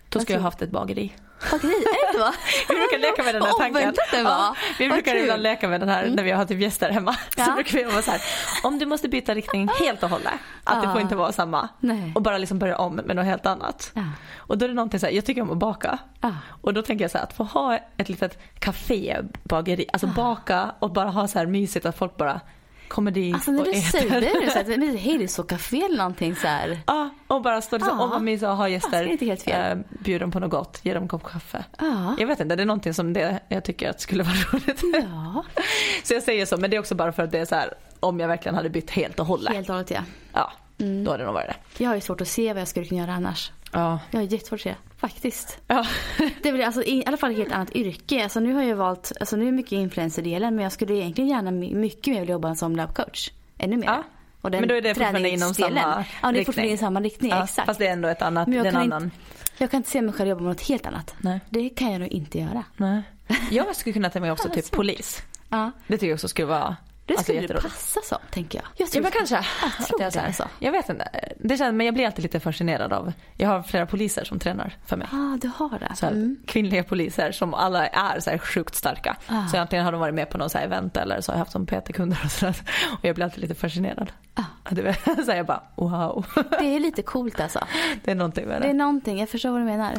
A: Då skulle jag
B: tror-
A: haft ett bageri.
B: Okej, är det va?
A: Vi brukar leka med den här tanken.
B: Det.
A: Ja, vi brukar ibland leka med den här när vi har typ gäster hemma. Så brukar vi vara så här, om du måste byta riktning helt och hållet, att det
B: Ja.
A: får inte vara samma.
B: Nej.
A: Och bara liksom börja om med något helt annat.
B: Ja.
A: Och då är det någonting så här, jag tycker om att baka. Och då tänker jag så här, att få ha ett litet café, bageri, alltså baka och bara ha så här mysigt att folk bara kommer dit
B: Alltså när
A: och
B: du
A: äter.
B: säger det, så att, men det café eller någonting så här.
A: Ja, och bara stå liksom,
B: Ja.
A: och vara och ha
B: Ja,
A: gäster.
B: är inte helt fel.
A: Eh, bjuda dem på något gott, ge dem en kopp kaffe.
B: Ja.
A: Jag vet inte, det är någonting som det, jag tycker att skulle vara roligt.
B: Ja,
A: Så jag säger så, men det är också bara för att det är så här, om jag verkligen hade bytt helt och hållet.
B: helt och hållet ja.
A: Ja, då hade det nog varit det.
B: Jag har ju svårt att se vad jag skulle kunna göra annars.
A: Ja.
B: Jag har jättesvårt att se, faktiskt.
A: Ja.
B: Det väl alltså, i alla fall ett helt annat yrke. Alltså, nu har jag valt, alltså, nu är det mycket influencerdelen men jag skulle egentligen gärna my- mycket mer vilja jobba som löpcoach. Ännu mer.
A: Ja.
B: Och den
A: Men då är det fortfarande inom samma
B: Ja, det är
A: riktning.
B: fortfarande i samma riktning,
A: Ja,
B: exakt.
A: Fast det är ändå ett annat,
B: Men jag kan
A: annan.
B: inte- Jag kan inte se mig själv jobba med något helt annat.
A: Nej.
B: Det kan jag nog inte göra.
A: Nej. Jag skulle kunna tänka mig också typ polis.
B: Ja.
A: Det tycker jag också skulle vara
B: Det
A: alltså,
B: skulle du
A: jätteroligt.
B: passa som, tänker jag. Jag
A: Ja men kanske.
B: Jag
A: Att
B: tror
A: jag,
B: det alltså.
A: jag vet inte. Det känns, men jag blir alltid lite fascinerad av, jag har flera poliser som tränar för mig.
B: Ah, du har det.
A: Så här,
B: Mm.
A: Kvinnliga poliser som alla är så här sjukt starka.
B: Ah.
A: Så antingen har de varit med på någon så här event eller så har jag haft som PT-kunder och sådär. Och jag blir alltid lite fascinerad.
B: Ah.
A: Är, så jag bara wow.
B: Det är lite coolt alltså.
A: Det är någonting med
B: Det är
A: det.
B: någonting, jag förstår vad du menar.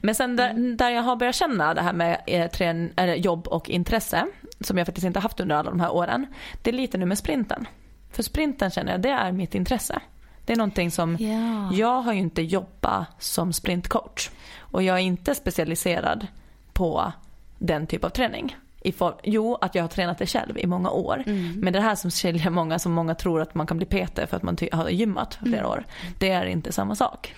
A: Men sen där,
B: Mm.
A: där jag har börjat känna det här med eh, trän, eller jobb och intresse. Som jag faktiskt inte haft under alla de här åren. Det är lite nu med sprinten. För sprinten känner jag, det är mitt intresse. Det är någonting som,
B: Ja.
A: jag har ju inte jobbat som sprintcoach. Och jag är inte specialiserad på den typ av träning. I for, jo, att jag har tränat det själv i många år.
B: Mm.
A: Men det här som skiljer många, som många tror att man kan bli PT för att man har gymmat för
B: Mm.
A: flera år. Det är inte samma sak.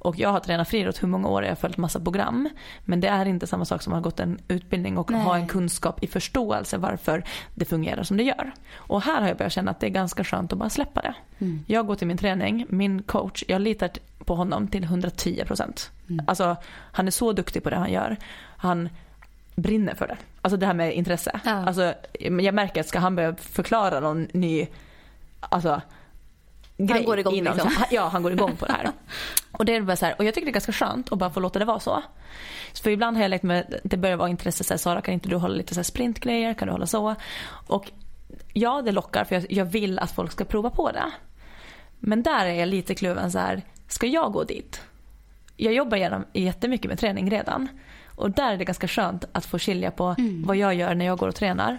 A: Och jag har tränat friidrott hur många år, jag har följt massa program. Men det är inte samma sak som att ha gått en utbildning och
B: Nej.
A: ha en kunskap i förståelse varför det fungerar som det gör. Och här har jag börjat känna att det är ganska skönt att bara släppa det.
B: Mm.
A: Jag går till min träning, min coach, jag litar på honom till 110 procent.
B: Mm.
A: Alltså han är så duktig på det han gör. Han brinner för det. Alltså det här med intresse.
B: Ja.
A: Alltså, jag märker att ska han börja förklara någon ny, alltså grej
B: går igång
A: inom,
B: liksom.
A: Ja, han går igång på det här. Och det är bara så här, och jag tycker det är ganska skönt att bara få låta det vara så. För ibland har jag lekt med, det börjar vara intresse så här, Sara kan inte du hålla lite så sprintgrejer, kan du hålla så? Och ja, det lockar för jag, jag vill att folk ska prova på det. Men där är jag lite kluven så här, ska jag gå dit? Jag jobbar genom, jättemycket med träning redan. Och där är det ganska skönt att få skilja på vad jag gör när jag går och tränar.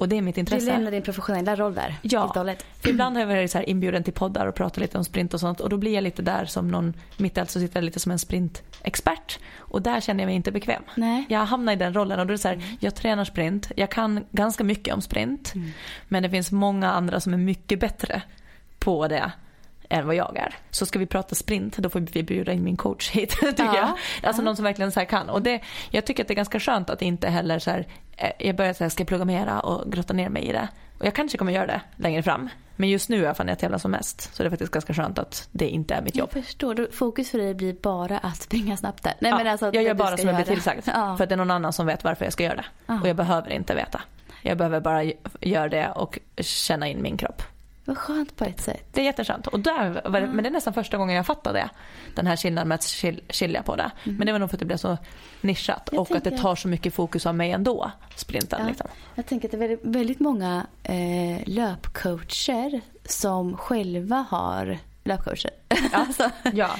A: Och det är mitt
B: Du
A: intresse.
B: lämnar din professionella roll där.
A: Ja.
B: Helt
A: ibland har jag varit så här inbjuden till poddar och pratat lite om sprint och sånt och då blir jag lite där som någon, mitt i allt så sitter jag lite som en sprintexpert. Och där känner jag mig inte bekväm.
B: Nej.
A: Jag hamnar i den rollen och då är det så här, jag tränar sprint, jag kan ganska mycket om sprint. Men det finns många andra som är mycket bättre på det än vad jag är. Så ska vi prata sprint, då får vi bjuda in min coach hit. Tycker
B: Ja.
A: jag. Alltså
B: Ja.
A: någon som verkligen så kan. Och det, jag tycker att det är ganska skönt att inte heller så här, jag börjar här, ska jag plugga mera och grotta ner mig i det. Och jag kanske kommer göra det längre fram. Men just nu är jag fan jag tävlar som mest. Så det är faktiskt ganska skönt att det inte är mitt jobb.
B: Jag förstår. Fokus för dig blir bara att springa snabbt där. Nej,
A: Ja,
B: men alltså att
A: jag gör bara som jag blir tillsagd.
B: Ja.
A: För att det är någon annan som vet varför jag ska göra det.
B: Ja.
A: Och jag behöver inte veta. Jag behöver bara göra det och känna in min kropp.
B: Vad skönt på ett sätt.
A: Det är jätteskönt. Och där, var det, Men det är nästan första gången jag fattade det. Den här skillnaden med att skil- skilja på det. Men det var nog för att det blev så nischat.
B: Jag
A: och att det tar så mycket fokus av mig ändå. Sprinten
B: Ja.
A: liksom.
B: Jag tänker att det är väldigt, väldigt många eh, löpcoacher som själva har löpcoacher. alltså,
A: Ja.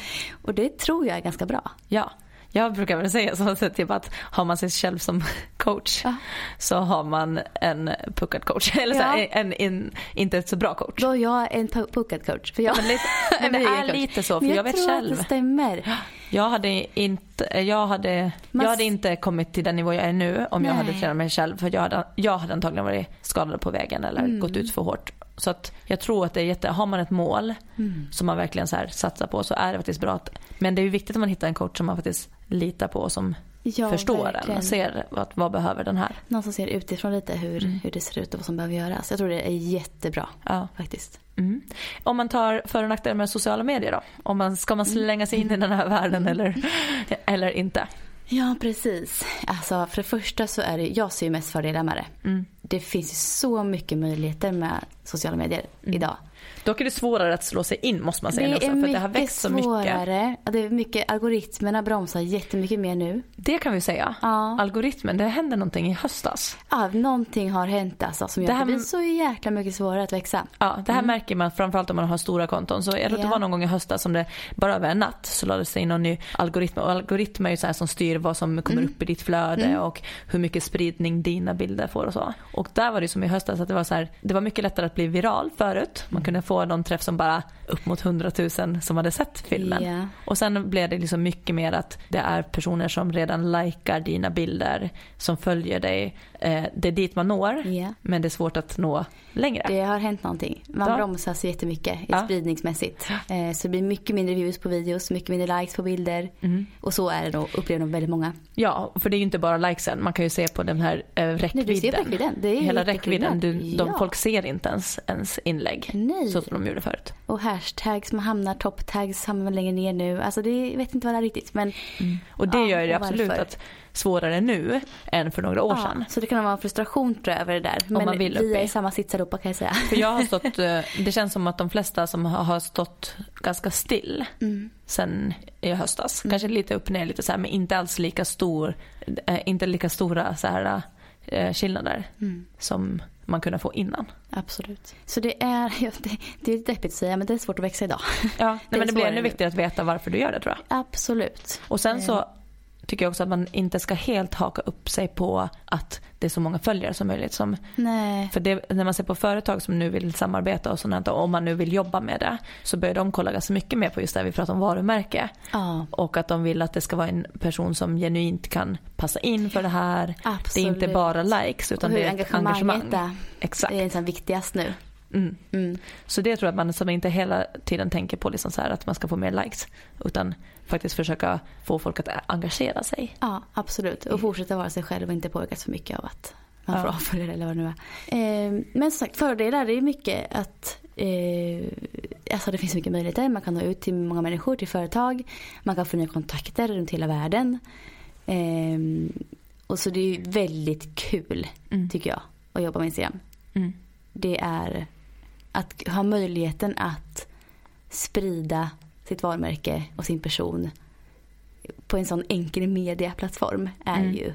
B: och det tror jag är ganska bra.
A: ja. Jag brukar väl säga så att typ att har man sig själv som coach
B: Ja.
A: så har man en puckad coach. Eller så här, en, en, inte ett så bra coach.
B: Då är jag en pu- puckad coach. För jag,
A: Men, lite, men det är
B: coach.
A: lite så för
B: Men
A: jag, vet
B: tror
A: själv.
B: att det stämmer.
A: Jag hade inte, jag hade,
B: Man
A: jag hade inte kommit till den nivå jag är nu om jag
B: Nej.
A: hade tränat mig själv. För jag hade, jag hade antagligen varit skadad på vägen eller
B: Mm.
A: gått ut för hårt. Så att jag tror att det är jätte, har man ett mål
B: Mm.
A: som man verkligen så här satsar på så är det faktiskt bra. Att, men det är ju viktigt att man hittar en coach som man faktiskt litar på och som
B: Ja,
A: förstår den
B: verkligen.
A: och ser vad, vad behöver den här.
B: Någon som ser utifrån lite hur,
A: Mm.
B: hur det ser ut och vad som behöver göras. Jag tror det är jättebra
A: Ja.
B: faktiskt.
A: Mm. Om man tar för och nackdelar med sociala medier då? Om man, ska man slänga sig in i den här världen eller, eller inte?
B: Ja, precis. Alltså, för det första så är det, jag ser ju mest fördelar med det.
A: Mm.
B: det finns ju så mycket möjligheter med sociala medier
A: Mm.
B: idag.
A: Dock är det svårare att slå sig in måste man säga
B: Det
A: också.
B: är
A: För det har växt så mycket.
B: svårare. Ja, Det är mycket, algoritmerna bromsar jättemycket mer nu.
A: Det kan vi säga.
B: Ja.
A: Algoritmen, det hände någonting i höstas.
B: Ja, någonting har hänt alltså som
A: Det
B: gör
A: här-
B: att det blir så jäkla mycket svårare att växa.
A: Ja, det här märker man framförallt om man har stora konton. Så jag tror att det
B: Ja.
A: var någon gång i höstas som det bara över en natt så lades det in någon ny algoritm. Och algoritmer är ju så här som styr vad som kommer upp i ditt flöde och hur mycket spridning dina bilder får och så. Och där var det som i höstas att det var så här, det var mycket lättare att bli viral förut. Man kunde få någon träff som bara upp mot 100 000 som hade sett filmen.
B: Ja.
A: Och sen blev det liksom mycket mer att det är personer som redan likar dina bilder, som följer dig. Eh, det är dit man når,
B: Ja.
A: men det är svårt att nå längre.
B: Det har hänt någonting. Man
A: Ja.
B: bromsas jättemycket
A: Ja.
B: spridningsmässigt. Eh, så det blir mycket mindre views på videos, mycket mindre likes på bilder.
A: Mm.
B: Och så är det då, upplever nog väldigt många.
A: Ja, för det är ju inte bara likesen. Man kan ju se på den här eh, räckvidden.
B: Nej, du ser räckvidden. Det är
A: Hela räckvidden. Du, de,
B: Ja.
A: folk ser inte ens, ens inlägg.
B: Nej.
A: Så som de gjorde förut.
B: Och hashtags, man hamnar top tags hamnar längre ner nu. Alltså det jag vet inte vad det är riktigt. Men
A: Och det
B: Ja,
A: gör det absolut att svårare nu än för några år
B: ja,
A: sedan.
B: så det kan vara en frustration tror jag över det där. Men
A: man vill
B: vi är
A: i.
B: samma sits allihopa kan jag säga.
A: För jag har stått, eh, det känns som att de flesta som har stått ganska still
B: Mm.
A: sen i höstas. Kanske lite upp och ner lite så här, men inte alls lika stor, eh, inte lika stora så här, eh, skillnader
B: Mm.
A: som man kunde få innan.
B: Absolut. Så det är, det, det är deppigt att säga men det är svårt att växa idag.
A: Ja,
B: Det
A: men det blir ännu
B: nu.
A: viktigare att veta varför du gör det tror jag.
B: Absolut.
A: Och sen så
B: Eh.
A: Tycker jag också att man inte ska helt haka upp sig på att det är så många följare som möjligt. Som,
B: Nej.
A: för det, när man ser på företag som nu vill samarbeta och sånt och om man nu vill jobba med det så börjar de kolla ganska mycket mer på just det vi pratar om varumärke.
B: Ja.
A: Och att de vill att det ska vara en person som genuint kan passa in för det här.
B: Absolut.
A: Det är inte bara likes utan det är ett engagemang. Exakt.
B: Det är nästan viktigast nu.
A: Mm.
B: Mm.
A: Så det tror jag att man som inte hela tiden tänker på liksom så att man ska få mer likes. Utan faktiskt försöka få folk att engagera sig.
B: Ja, absolut. Och fortsätta vara sig själv och inte påverkas för mycket av att man får
A: Ja.
B: avföljare eller vad det nu är. Eh, men som sagt, fördelar det är mycket att eh, alltså det finns mycket möjligheter. Man kan nå ut till många människor, till företag. Man kan få nya kontakter runt hela världen. Eh, och så det är ju väldigt kul,
A: Mm.
B: tycker jag, att jobba med Instagram.
A: Mm.
B: Det är att ha möjligheten att sprida sitt varumärke och sin person på en sån enkel mediaplattform är
A: Mm.
B: ju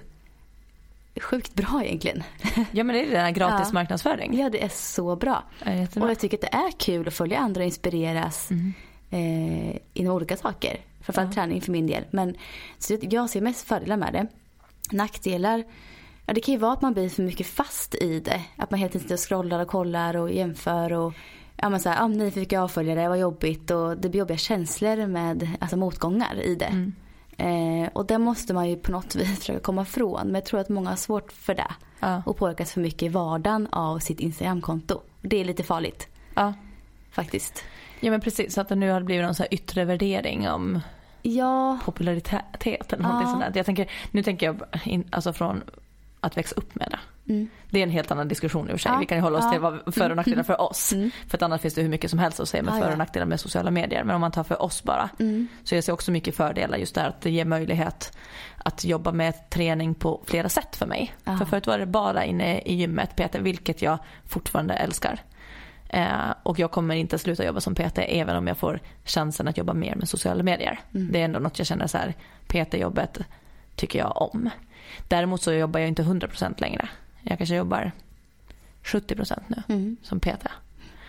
B: sjukt bra egentligen.
A: Ja men det är den här gratis
B: Ja.
A: marknadsföring.
B: Ja, det är så bra.
A: Ja,
B: Och jag tycker att det är kul att följa andra och inspireras
A: Mm.
B: eh, inom olika saker. Framförallt
A: Ja.
B: träning för min del. Men så jag ser mest fördelar med det. Nackdelar, ja det kan ju vara att man blir för mycket fast i det. Att man tiden sitter och scrollar och kollar och jämför och ja men såhär, ah, nej fick jag avfölja det, vad jobbigt och det blir jobbiga känslor med alltså motgångar i det.
A: Mm.
B: Eh, och det måste man ju på något vis försöka komma ifrån. Men jag tror att många har svårt för det.
A: Ja.
B: Och påverkas för mycket i vardagen av sitt Instagramkonto. Det är lite farligt
A: Ja.
B: faktiskt.
A: ja men precis, så att det nu har blivit någon så här yttre värdering om
B: Ja,
A: popularitet eller någonting
B: Ja.
A: sånt där. Jag tänker, nu tänker jag in, alltså från att växa upp med det.
B: mm.
A: Det är en helt annan diskussion i och för sig.
B: Ja.
A: Vi kan ju hålla oss
B: Ja.
A: till vad för och nackdelar för oss.
B: Mm.
A: För att annars finns det hur mycket som helst att säga med
B: Ja,
A: för och nackdelar med sociala medier. Men om man tar för oss bara.
B: Mm.
A: Så jag ser också mycket fördelar just där att det ger möjlighet att jobba med träning på flera sätt för mig. För förut var det bara inne i gymmet PT, vilket jag fortfarande älskar. Eh, och jag kommer inte sluta jobba som PT även om jag får chansen att jobba mer med sociala medier.
B: Mm.
A: Det är ändå något jag känner så här, PT-jobbet tycker jag om. Däremot så jobbar jag inte 100% längre. Jag kanske jobbar 70% nu
B: Mm.
A: som PT.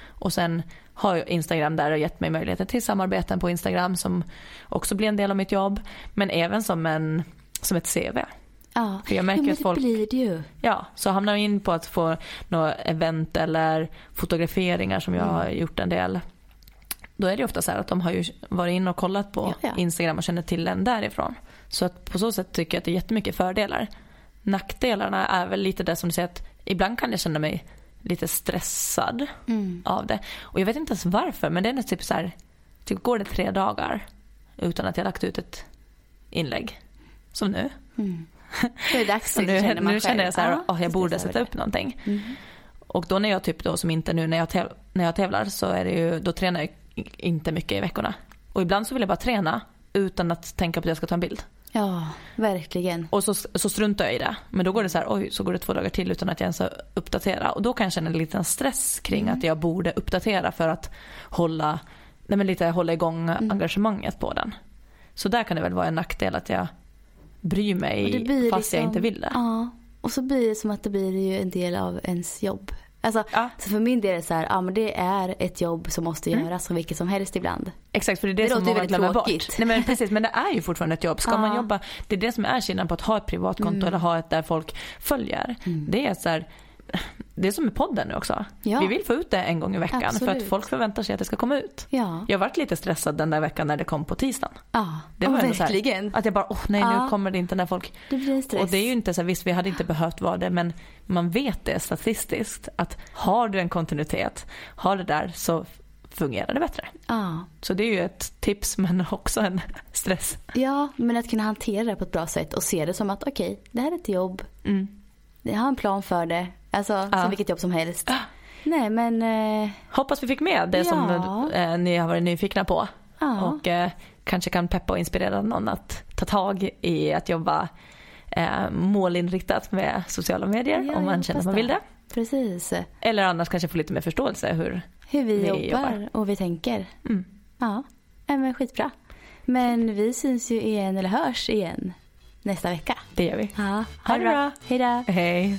A: Och sen har Instagram där och gett mig möjligheter till samarbeten på Instagram som också blir en del av mitt jobb. Men även som, en, som ett CV.
B: Ja,
A: För jag märker
B: jo, men det
A: folk-
B: blir det ju.
A: Ja, så hamnar jag in på att få några event eller fotograferingar som jag
B: Mm.
A: har gjort en del. Då är det ofta så här att de har ju varit in och kollat på
B: Ja, ja.
A: Instagram och känner till en därifrån. Så att på så sätt tycker jag att det är jättemycket fördelar. Nackdelarna är väl lite det som du säger att ibland kan jag känna mig lite stressad
B: Mm.
A: av det. Och jag vet inte ens varför men det är typ så här, typ går det tre dagar utan att jag lagt ut ett inlägg. Som nu.
B: Mm. Det är dags
A: nu,
B: känner man
A: nu känner jag så här,
B: själv.
A: "Åh, jag
B: Ja,
A: borde sätta upp någonting.
B: Mm.
A: Och då när jag typ då som inte nu när jag, täv- när jag tävlar så är det ju, då tränar jag inte mycket i veckorna. Och ibland så vill jag bara träna utan att tänka på att jag ska ta en bild.
B: Ja, verkligen.
A: Och så, så struntar jag i det. Men då går det så här, oj, så går det två dagar till utan att jag ens har uppdaterat. Och då kan jag känna en liten stress kring
B: Mm.
A: att jag borde uppdatera för att hålla, nej men lite hålla igång
B: Mm.
A: engagemanget på den. Så där kan det väl vara en nackdel att jag bryr mig fast jag
B: liksom-
A: inte vill det.
B: Ja, och så blir det som att det blir ju en del av ens jobb. Alltså,
A: Ja.
B: så för min del är det så här, ja men det är ett jobb som måste göras som vilket som helst ibland.
A: Exakt, för det är det,
B: Det
A: som många
B: väldigt
A: glömmer
B: tråkigt.
A: bort. Nej men precis, men det är ju fortfarande ett jobb. Ska
B: Ja.
A: man jobba, det är det som är skillnaden på att ha ett privatkonto
B: Mm.
A: eller ha ett där folk följer. Det är så här, det är som med podden nu också.
B: Ja.
A: Vi vill få ut det en gång i veckan för att
B: Absolut.
A: folk förväntar sig att det ska komma ut.
B: Ja,
A: Jag varit lite stressad den där veckan när det kom på tisdagen.
B: ja.
A: Det var så här,
B: verkligen.
A: att jag bara, åh nej
B: Ja.
A: nu kommer det inte när folk...
B: Det blir stress.
A: Och det är ju inte så här, visst vi hade inte behövt vara det men man vet det statistiskt att har du en kontinuitet, har det där så fungerar det bättre.
B: Ja.
A: Så det är ju ett tips men också en stress.
B: ja, men att kunna hantera det på ett bra sätt och se det som att okej, det här är ett jobb.
A: Mm.
B: Jag har en plan för det. Alltså
A: Ja.
B: som vilket jobb som helst. Nej men, eh,
A: Hoppas vi fick med det som
B: Ja.
A: eh, ni har varit nyfikna på.
B: ja.
A: Och eh, kanske kan peppa och inspirera någon att ta tag i att jobba eh, målinriktat med sociala medier om man känner att man vill det.
B: Precis.
A: Eller annars kanske få lite mer förståelse hur
B: Hur vi,
A: Vi
B: jobbar,
A: jobbar.
B: och vi tänker.
A: Mm.
B: Ja, men skitbra. Men vi syns ju igen, eller hörs igen, nästa vecka.
A: det gör vi.
B: Ja,
A: Ha det bra.
B: Hej då.
A: Hej.